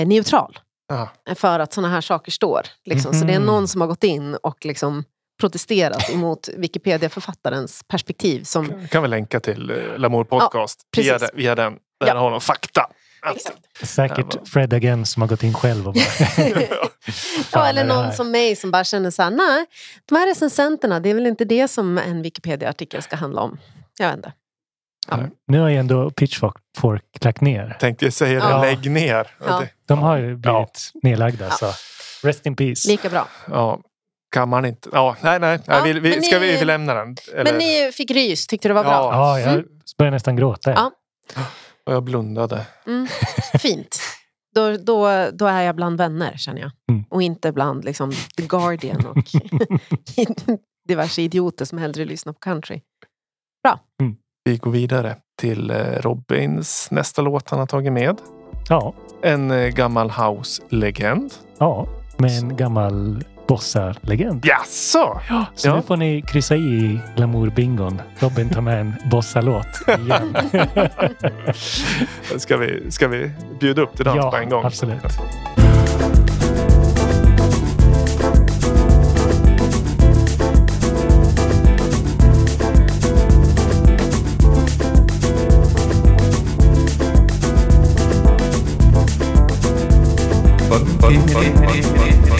Speaker 2: eh, neutral.
Speaker 1: Ja.
Speaker 2: För att såna här saker står. Liksom. Så det är
Speaker 3: Mhm.
Speaker 2: någon som har gått in och liksom protesterat emot Wikipedia-författarens perspektiv. Som,
Speaker 1: kan vi länka till eh, Lamour Podcast via,
Speaker 2: precis.
Speaker 1: den- via den. Där
Speaker 2: Ja.
Speaker 1: har de fakta.
Speaker 2: Exakt.
Speaker 3: Säkert Fred again som har gått in själv och bara...
Speaker 2: Ja, eller någon som mig som bara känner så här, nej, de här recensenterna, det är väl inte det som en Wikipedia-artikel ska handla om. Jag vet inte.
Speaker 3: Nu har ju ändå Pitchfork lagt ner.
Speaker 1: Tänkte jag säga det,
Speaker 2: Ja.
Speaker 1: lägg ner.
Speaker 2: Ja.
Speaker 3: De har ju blivit nedlagda. Så rest in peace.
Speaker 2: Lika bra.
Speaker 1: Ja, kan man inte. Ja, nej, nej.
Speaker 2: Ja,
Speaker 1: vi, vi, ska
Speaker 2: ni-
Speaker 1: vi, vi lämna den? Eller,
Speaker 2: Men ni fick rys, tyckte det var bra?
Speaker 1: Ja.
Speaker 3: Ja, jag börjar nästan gråta.
Speaker 2: Ja.
Speaker 1: Och jag blundade.
Speaker 2: Mm. Fint. Då, då, då är jag bland vänner, känner jag.
Speaker 3: Mm.
Speaker 2: Och inte bland liksom, The Guardian och diverse idioter som hellre lyssnar på country.
Speaker 1: Vi går vidare till eh, Robins nästa låt han har tagit med.
Speaker 3: Ja,
Speaker 1: En eh, gammal house-legend.
Speaker 3: ja, med en gammal bossa-legend.
Speaker 1: Jaså?
Speaker 3: Ja, så
Speaker 1: Ja.
Speaker 3: nu får ni kryssa i glamour-bingon. Robin tar med en bossa-låt igen.
Speaker 1: Ska vi, ska vi bjuda upp till dans
Speaker 3: ja,
Speaker 1: på en gång?
Speaker 3: absolut.
Speaker 9: Ba-dum-bum-bum-bum-bum. Ba-dum-bum-bum-bum-bum. Quem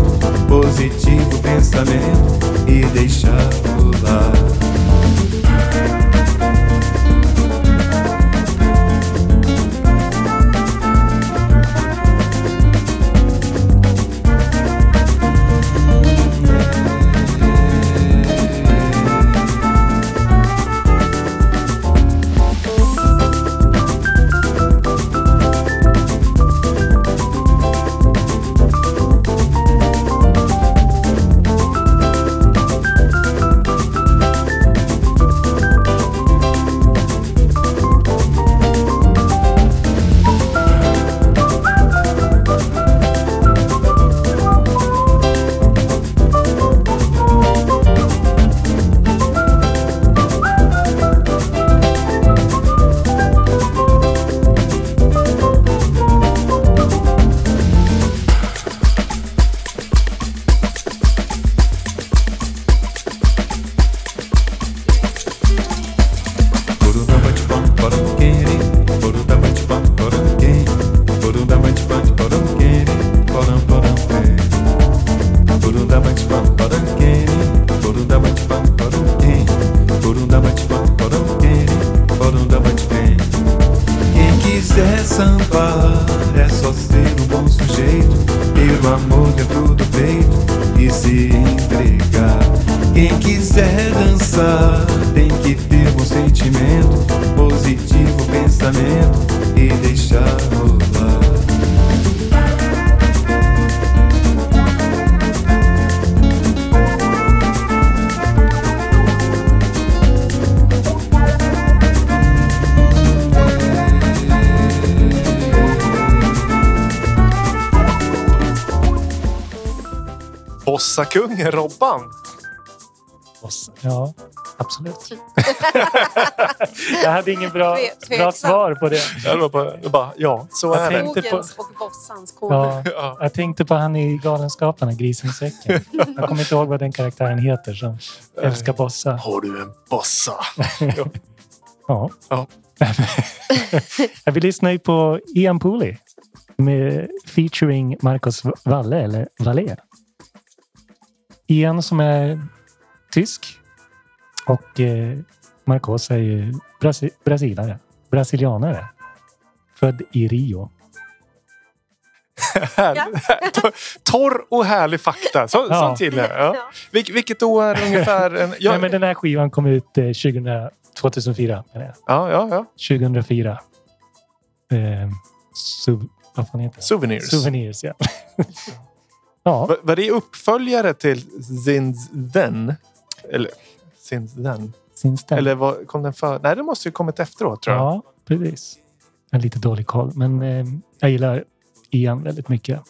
Speaker 9: pensamento e deixar rolar.
Speaker 3: Hade ingen bra, bra svar på det.
Speaker 1: Jag var bara, jag bara ja, så
Speaker 3: Jag
Speaker 1: är det.
Speaker 3: tänkte på-
Speaker 2: och bossans.
Speaker 3: Ja,
Speaker 1: Ja.
Speaker 3: jag tänkte på han i Galenskaparna, Grisen i säcken. Jag kommer inte ihåg vad den karaktären heter som älskar bossa.
Speaker 1: Har du en bossa?
Speaker 3: Ja.
Speaker 1: Ja.
Speaker 3: vi lyssnar ju på Ian Pooley med featuring Marcos Valle, eller Valle. Ian som är tysk och eh, Marcos är ju brasi- brasilare, brasilianare. Född i Rio.
Speaker 1: Torr och härlig fakta. Så,
Speaker 3: Ja.
Speaker 1: Sånt gillar jag. Ja. Vil, vilket år ungefär? En, ja,
Speaker 3: Nej, men den här skivan kom ut eh, 2000, 2004. menar jag.
Speaker 1: ja, ja, ja.
Speaker 3: 2004. Eh, sub, vad fan heter det?
Speaker 1: Souvenirs.
Speaker 3: Souvenirs, ja. ja,
Speaker 1: Var, var det uppföljare till Since Then? Eller Since Then?
Speaker 3: Den.
Speaker 1: Eller var, kom den för? Nej, det måste ju kommit efteråt tror jag.
Speaker 3: Ja, precis. Jag har lite dålig koll, men eh, jag gillar Ian väldigt mycket.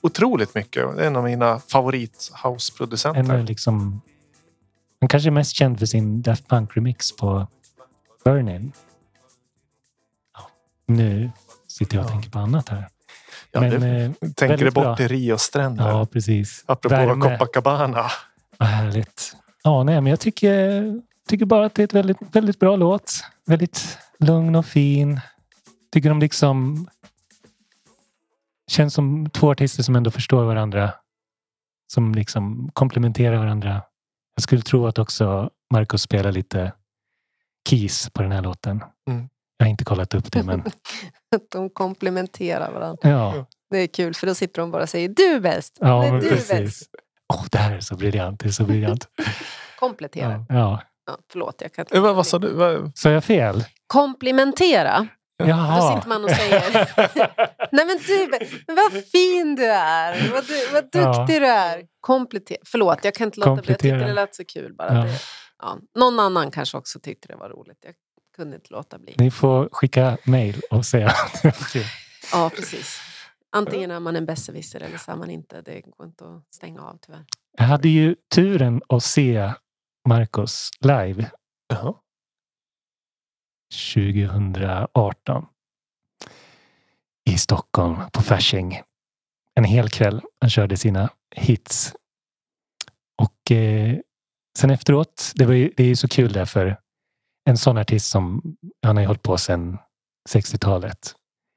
Speaker 1: Otroligt mycket. Det är en av mina favorit
Speaker 3: En
Speaker 1: houseproducenter.
Speaker 3: liksom... Han kanske är mest känd för sin Daft Punk-remix på Burning. Ja, nu sitter jag och
Speaker 1: Ja.
Speaker 3: tänker på annat här.
Speaker 1: Ja,
Speaker 3: men
Speaker 1: det,
Speaker 3: eh,
Speaker 1: tänker det
Speaker 3: väldigt
Speaker 1: bort
Speaker 3: bra.
Speaker 1: till Rio-stränder.
Speaker 3: ja, precis.
Speaker 1: Apropå
Speaker 3: Värme.
Speaker 1: Copacabana.
Speaker 3: Vad härligt. Ja, nej, men jag tycker, tycker bara att det är ett väldigt, väldigt bra låt. Väldigt lugn och fin. Tycker de liksom känns som två artister som ändå förstår varandra. Som liksom komplementerar varandra. Jag skulle tro att också Marcus spelar lite keys på den här låten.
Speaker 1: Mm.
Speaker 3: Jag har inte kollat upp det, men
Speaker 2: Att de komplementerar varandra.
Speaker 3: ja.
Speaker 2: Det är kul för då slipper de bara säga du är bäst.
Speaker 3: ja
Speaker 2: du är bäst.
Speaker 3: precis. Åh, det här är så briljant. Det är så briljant.
Speaker 2: Komplettera.
Speaker 3: Ja. ja.
Speaker 2: Ja, förlåt, jag kan inte.
Speaker 1: Eh, Vad, vad sa du? Vad,
Speaker 3: Så jag fel?
Speaker 2: Komplimentera. Då
Speaker 3: Jaha.
Speaker 2: sitter man och säger Nej men du, men vad fin du är, vad, du, vad duktig
Speaker 3: Ja.
Speaker 2: du är. Komplettera. Förlåt, jag kan inte låta bli. Jag tyckte det lät så kul bara.
Speaker 3: Ja.
Speaker 2: Det, ja. Någon annan kanske också tyckte det var roligt. Jag kunde inte låta bli.
Speaker 3: Ni får skicka mejl och säga.
Speaker 2: Ja, precis. Antingen är man en besserwisser eller så är man inte. Det går inte att stänga av tyvärr.
Speaker 3: Jag hade ju turen att se Marcos live
Speaker 1: Jaha.
Speaker 3: 2018 i Stockholm på Fasching. En hel kväll. Han körde sina hits. Och eh, sen efteråt, det, var ju, det är ju så kul där för en sån artist som han har ju hållit på sedan 60-talet.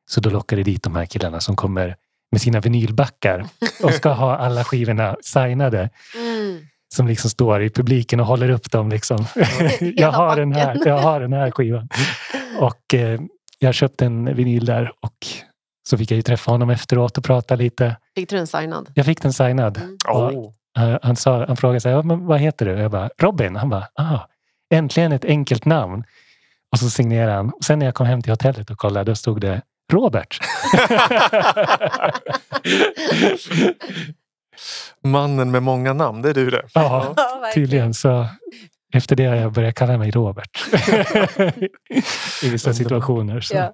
Speaker 3: Så då lockar det dit de här killarna som kommer med sina vinylbackar och ska ha alla skivorna signade.
Speaker 2: Mm.
Speaker 3: Som liksom står i publiken och håller upp dem. Liksom. jag, har den här, jag har den här skivan. Och eh, jag köpte en vinyl där och så fick jag ju träffa honom efteråt och prata lite.
Speaker 2: Fick du den signad?
Speaker 3: Jag fick den signad.
Speaker 2: Mm.
Speaker 3: Och,
Speaker 1: Oh.
Speaker 3: han, sa, han frågade sig, vad heter du? Jag bara, Robin. Han bara, ah, äntligen ett enkelt namn. Och så signerade han. Och sen när jag kom hem till hotellet och kollade, då stod det Robert.
Speaker 1: Mannen med många namn, det är du det.
Speaker 3: ja, tydligen. Så efter det har jag börjat kalla mig Robert. I vissa situationer. Så.
Speaker 2: Ja.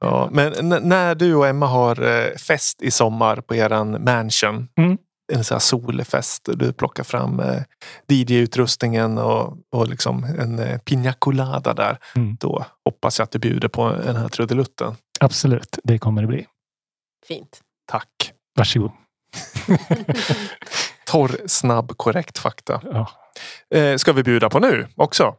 Speaker 1: Ja, men när du och Emma har eh, fest i sommar på eran mansion.
Speaker 3: Mm.
Speaker 1: En sån här solfest. och Du plockar fram eh, DJ-utrustningen och, och liksom en eh, pina colada där.
Speaker 3: Mm.
Speaker 1: Då hoppas jag att du bjuder på den här trudelutten.
Speaker 3: Absolut, det kommer det bli.
Speaker 2: Fint.
Speaker 1: Tack.
Speaker 3: Varsågod.
Speaker 1: Torr, snabb, korrekt fakta.
Speaker 3: Ja.
Speaker 1: Eh, ska vi bjuda på nu också?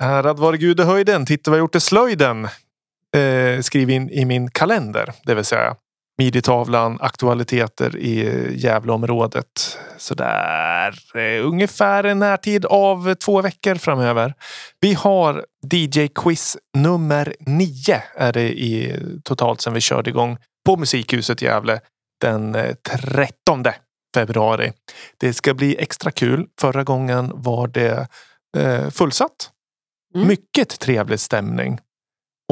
Speaker 1: Ärad vare Gud i höjden, titta vad jag gjort i slöjden. Eh, skriv in i min kalender, det vill säga Midjetavlan, aktualiteter i eh, Gävleområdet. Sådär eh, ungefär en närtid av två veckor framöver. Vi har DJ-quiz nummer nio är det i totalt sedan vi körde igång på Musikhuset Gävle den eh, 13 februari. Det ska bli extra kul. Förra gången var det eh, fullsatt.
Speaker 2: Mm.
Speaker 1: Mycket trevlig stämning.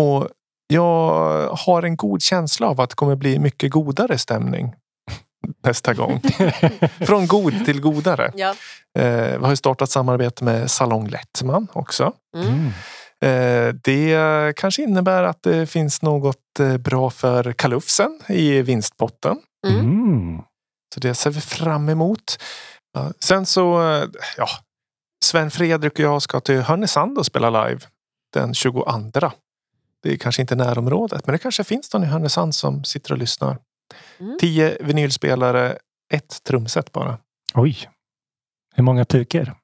Speaker 1: Och jag har en god känsla av att det kommer bli mycket godare stämning nästa gång. Från god till godare.
Speaker 2: Ja.
Speaker 1: Eh, vi har ju startat samarbete med Salong Lättman också.
Speaker 2: Mm.
Speaker 3: Mm.
Speaker 1: Eh, det kanske innebär att det finns något eh, bra för kalufsen i vinstpotten.
Speaker 2: Mm.
Speaker 3: Mm.
Speaker 1: Så det ser vi fram emot. Ja, Sen så, eh, ja, Sven Fredrik och jag ska till Härnösand och spela live den 22. Det är kanske inte närområdet, men det kanske finns någon i Härnösand som sitter och lyssnar.
Speaker 2: Mm.
Speaker 1: Tio vinylspelare, ett trumset bara.
Speaker 3: Oj. Hur många pukor?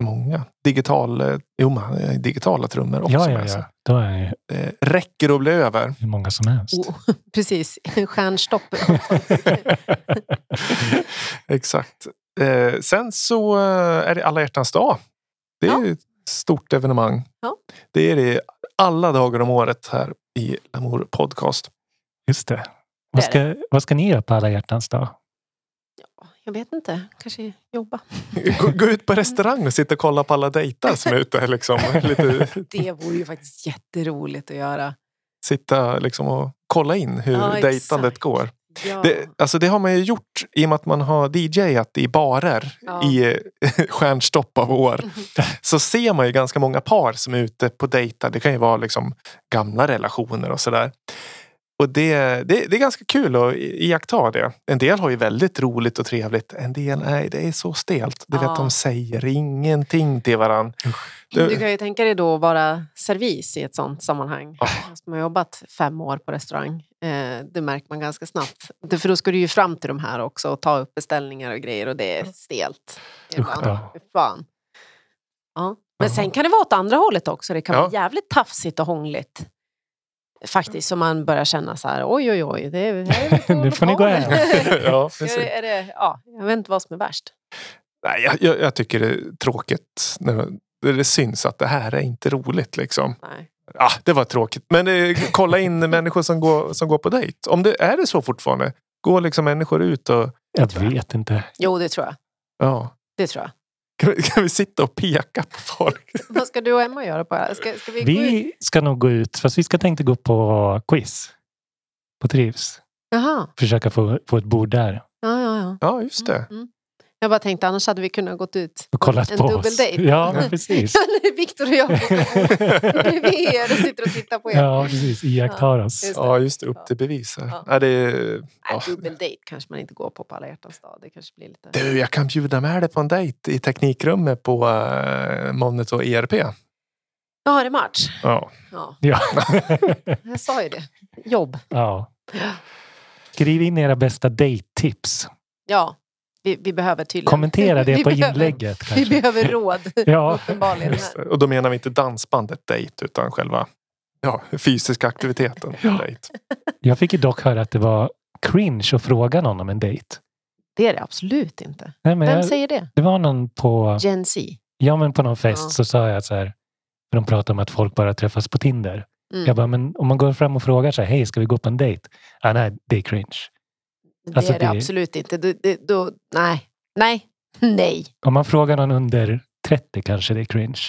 Speaker 1: Många. Digital, eh, jo, man, eh, digitala trummor också
Speaker 3: Ja, ja, ja. Då är det
Speaker 1: Det räcker att bli över.
Speaker 3: hur många som helst.
Speaker 2: Oh, precis, stjärnstopp.
Speaker 1: Exakt. Eh, sen så eh, är det alla hjärtans dag. Det är
Speaker 2: Ja.
Speaker 1: Stort evenemang.
Speaker 2: Ja.
Speaker 1: Det är det alla dagar om året här i Lamour Podcast.
Speaker 3: Just det. Vad ska, vad ska ni göra på alla hjärtans dag?
Speaker 2: Jag vet inte, kanske jobba.
Speaker 1: Gå, gå ut på restaurang och sitta och kolla på alla dejtar som är ute. Liksom. Lite,
Speaker 2: Det vore ju faktiskt jätteroligt att göra.
Speaker 1: sitta liksom och kolla in hur
Speaker 2: Ja, exakt.
Speaker 1: dejtandet går.
Speaker 2: Ja.
Speaker 1: Det, alltså det har man ju gjort i och med att man har DJat i barer
Speaker 2: Ja.
Speaker 1: i eh, stjärnstopp av år. Så ser man ju ganska många par som är ute på dejtar. Det kan ju vara liksom gamla relationer och sådär. Och det, det, det är ganska kul att iaktta det. En del har ju väldigt roligt och trevligt. En del, nej det är så stelt. Du
Speaker 2: Ja.
Speaker 1: vet, de säger ingenting till varandra.
Speaker 2: Du kan ju tänka dig då vara servis i ett sånt sammanhang.
Speaker 1: Ja.
Speaker 2: Som har jobbat fem år på restaurang. Eh, det märker man ganska snabbt. För då ska du ju fram till de här också och ta upp beställningar och grejer och det är stelt. ibland.
Speaker 3: ja.
Speaker 2: Fan. Ja. Men sen kan det vara åt andra hållet också. Det kan
Speaker 1: Ja.
Speaker 2: vara jävligt tafsigt och hångligt. Faktiskt, så man börjar känna så här, oj oj oj. Det är,
Speaker 3: Nu får ni gå hem.
Speaker 1: ja,
Speaker 2: Är
Speaker 1: precis.
Speaker 2: det, är det, ja, jag vet inte vad som är värst.
Speaker 1: Nej, jag, jag, jag tycker det är tråkigt när när det syns att det här är inte roligt. Liksom.
Speaker 2: Nej.
Speaker 1: Ja, det var tråkigt. Men eh, kolla in människor som går, som går på dejt. Om det är det så fortfarande. Går liksom människor ut och...
Speaker 3: Jag vet inte.
Speaker 2: Jo, det tror jag.
Speaker 1: Ja.
Speaker 2: Det tror jag.
Speaker 1: Kan vi, kan vi sitta och peka på folk?
Speaker 2: Vad ska du och Emma göra på? Ska, ska vi?
Speaker 3: Vi ska nog gå ut, fast vi ska tänkte gå på quiz. På Trivs.
Speaker 2: Jaha,
Speaker 3: Försöka få, få ett bord där.
Speaker 2: ja, ja, ja.
Speaker 1: Ja, just det.
Speaker 2: Mm. Jag bara tänkte, annars hade vi kunnat gått ut
Speaker 3: Och kollat
Speaker 2: en
Speaker 3: på oss.
Speaker 2: dubbeldejt.
Speaker 3: Ja, men precis.
Speaker 2: Viktor och jag bredvid er och sitter och tittar på er.
Speaker 3: Ja, precis. Iakttar oss.
Speaker 1: Ja, just det. Upp
Speaker 2: Ja.
Speaker 1: till bevis.
Speaker 2: Ja.
Speaker 1: Ja. det är, ja.
Speaker 2: dubbeldejt kanske man inte går på på alla hjärtans dag. Det kanske blir lite...
Speaker 1: Du, jag kan bjuda med dig på en dejt i teknikrummet på uh, Monitor ERP.
Speaker 2: Ja, är det match?
Speaker 1: Ja.
Speaker 2: Ja,
Speaker 3: Ja.
Speaker 2: jag sa ju det. Jobb.
Speaker 3: ja. Skriv in era bästa dejttips.
Speaker 2: Ja, vi, vi behöver tydligen...
Speaker 3: Kommentera det
Speaker 2: Vi
Speaker 3: på
Speaker 2: behöver-
Speaker 3: inlägget.
Speaker 2: Vi
Speaker 3: Kanske.
Speaker 2: behöver råd,
Speaker 3: Ja.
Speaker 2: uppenbarligen.
Speaker 1: Och då menar vi inte dansbandet dejt utan själva ja, fysiska aktiviteten dejt.
Speaker 3: Jag fick ju dock höra att det var cringe att fråga någon om en dejt.
Speaker 2: Det är det absolut inte.
Speaker 3: Nej, men
Speaker 2: Vem
Speaker 3: jag,
Speaker 2: säger det?
Speaker 3: det var någon på,
Speaker 2: Gen Z.
Speaker 3: ja, men på någon fest
Speaker 2: Ja.
Speaker 3: så sa jag så här. för De pratade om att folk bara träffas på Tinder.
Speaker 2: Mm.
Speaker 3: Jag bara, men om man går fram och frågar så här, hej, ska vi gå på en dejt? Ah, nej, det är cringe.
Speaker 2: Det
Speaker 3: Alltså,
Speaker 2: är det
Speaker 3: det-
Speaker 2: absolut inte. Det, det, då, nej. Nej. Nej.
Speaker 3: Om man frågar någon under 30 kanske det är cringe.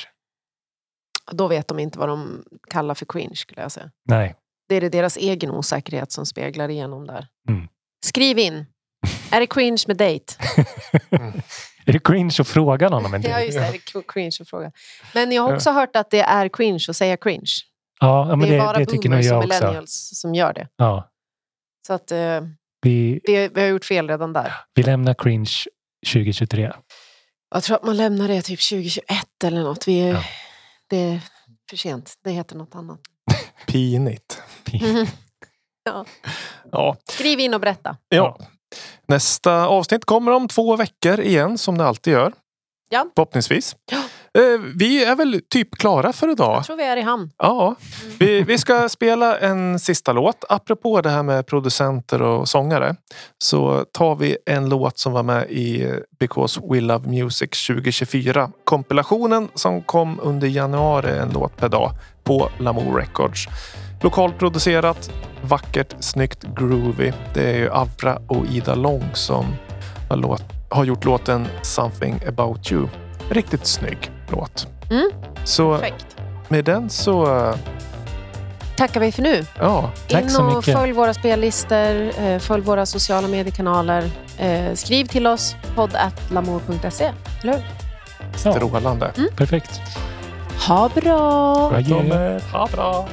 Speaker 2: Då vet de inte vad de kallar för cringe skulle jag säga.
Speaker 3: Nej.
Speaker 2: Det är det deras egen osäkerhet som speglar igenom där.
Speaker 3: Mm.
Speaker 2: Skriv in. Är det cringe med dejt?
Speaker 3: Är det cringe att fråga någon om en
Speaker 2: Ja,
Speaker 3: dejt?
Speaker 2: just det. Det är cringe att fråga. Men jag har också hört att det är cringe att säga cringe.
Speaker 3: Ja, ja, men
Speaker 2: det är
Speaker 3: det,
Speaker 2: bara
Speaker 3: det tycker nog
Speaker 2: boomers och
Speaker 3: jag också.
Speaker 2: millennials som gör det.
Speaker 3: Ja,
Speaker 2: Så att eh,
Speaker 3: vi,
Speaker 2: vi, vi har gjort fel redan där.
Speaker 3: vi lämnar cringe 2023.
Speaker 2: Jag tror att man lämnar det typ 2021 eller något. Vi är,
Speaker 3: Ja.
Speaker 2: Det är för sent. Det heter något annat.
Speaker 1: Pinigt.
Speaker 2: Ja.
Speaker 1: Ja.
Speaker 2: Skriv in och berätta.
Speaker 1: ja. Nästa avsnitt kommer om två veckor igen som det alltid gör.
Speaker 2: Ja.
Speaker 1: Förhoppningsvis.
Speaker 2: Ja.
Speaker 1: Eh, Vi är väl typ klara för idag.
Speaker 2: Jag tror vi är i hamn.
Speaker 1: Ja, vi, vi ska spela en sista låt. Apropå det här med producenter och sångare så tar vi en låt som var med i Because We Love Music 2024. Kompilationen som kom under januari, en låt per dag på Lamour Records. Lokalproducerat, vackert, snyggt, groovy. Det är ju Avra och Ida Lång som har, låt, har gjort låten Something about you. Riktigt snygg låt.
Speaker 2: Mm.
Speaker 1: Så
Speaker 2: Perfekt.
Speaker 1: med den så eh,
Speaker 2: Tackar vi för nu.
Speaker 1: Ja,
Speaker 3: Tack
Speaker 2: In
Speaker 3: så
Speaker 2: och
Speaker 3: mycket.
Speaker 2: följ våra spellistor, eh, följ våra sociala mediekanaler. Eh, skriv till oss podd.lamour.se. Eller hur?
Speaker 1: Strålande.
Speaker 3: perfekt.
Speaker 2: Ha bra!
Speaker 3: Adjö.
Speaker 1: Ha bra!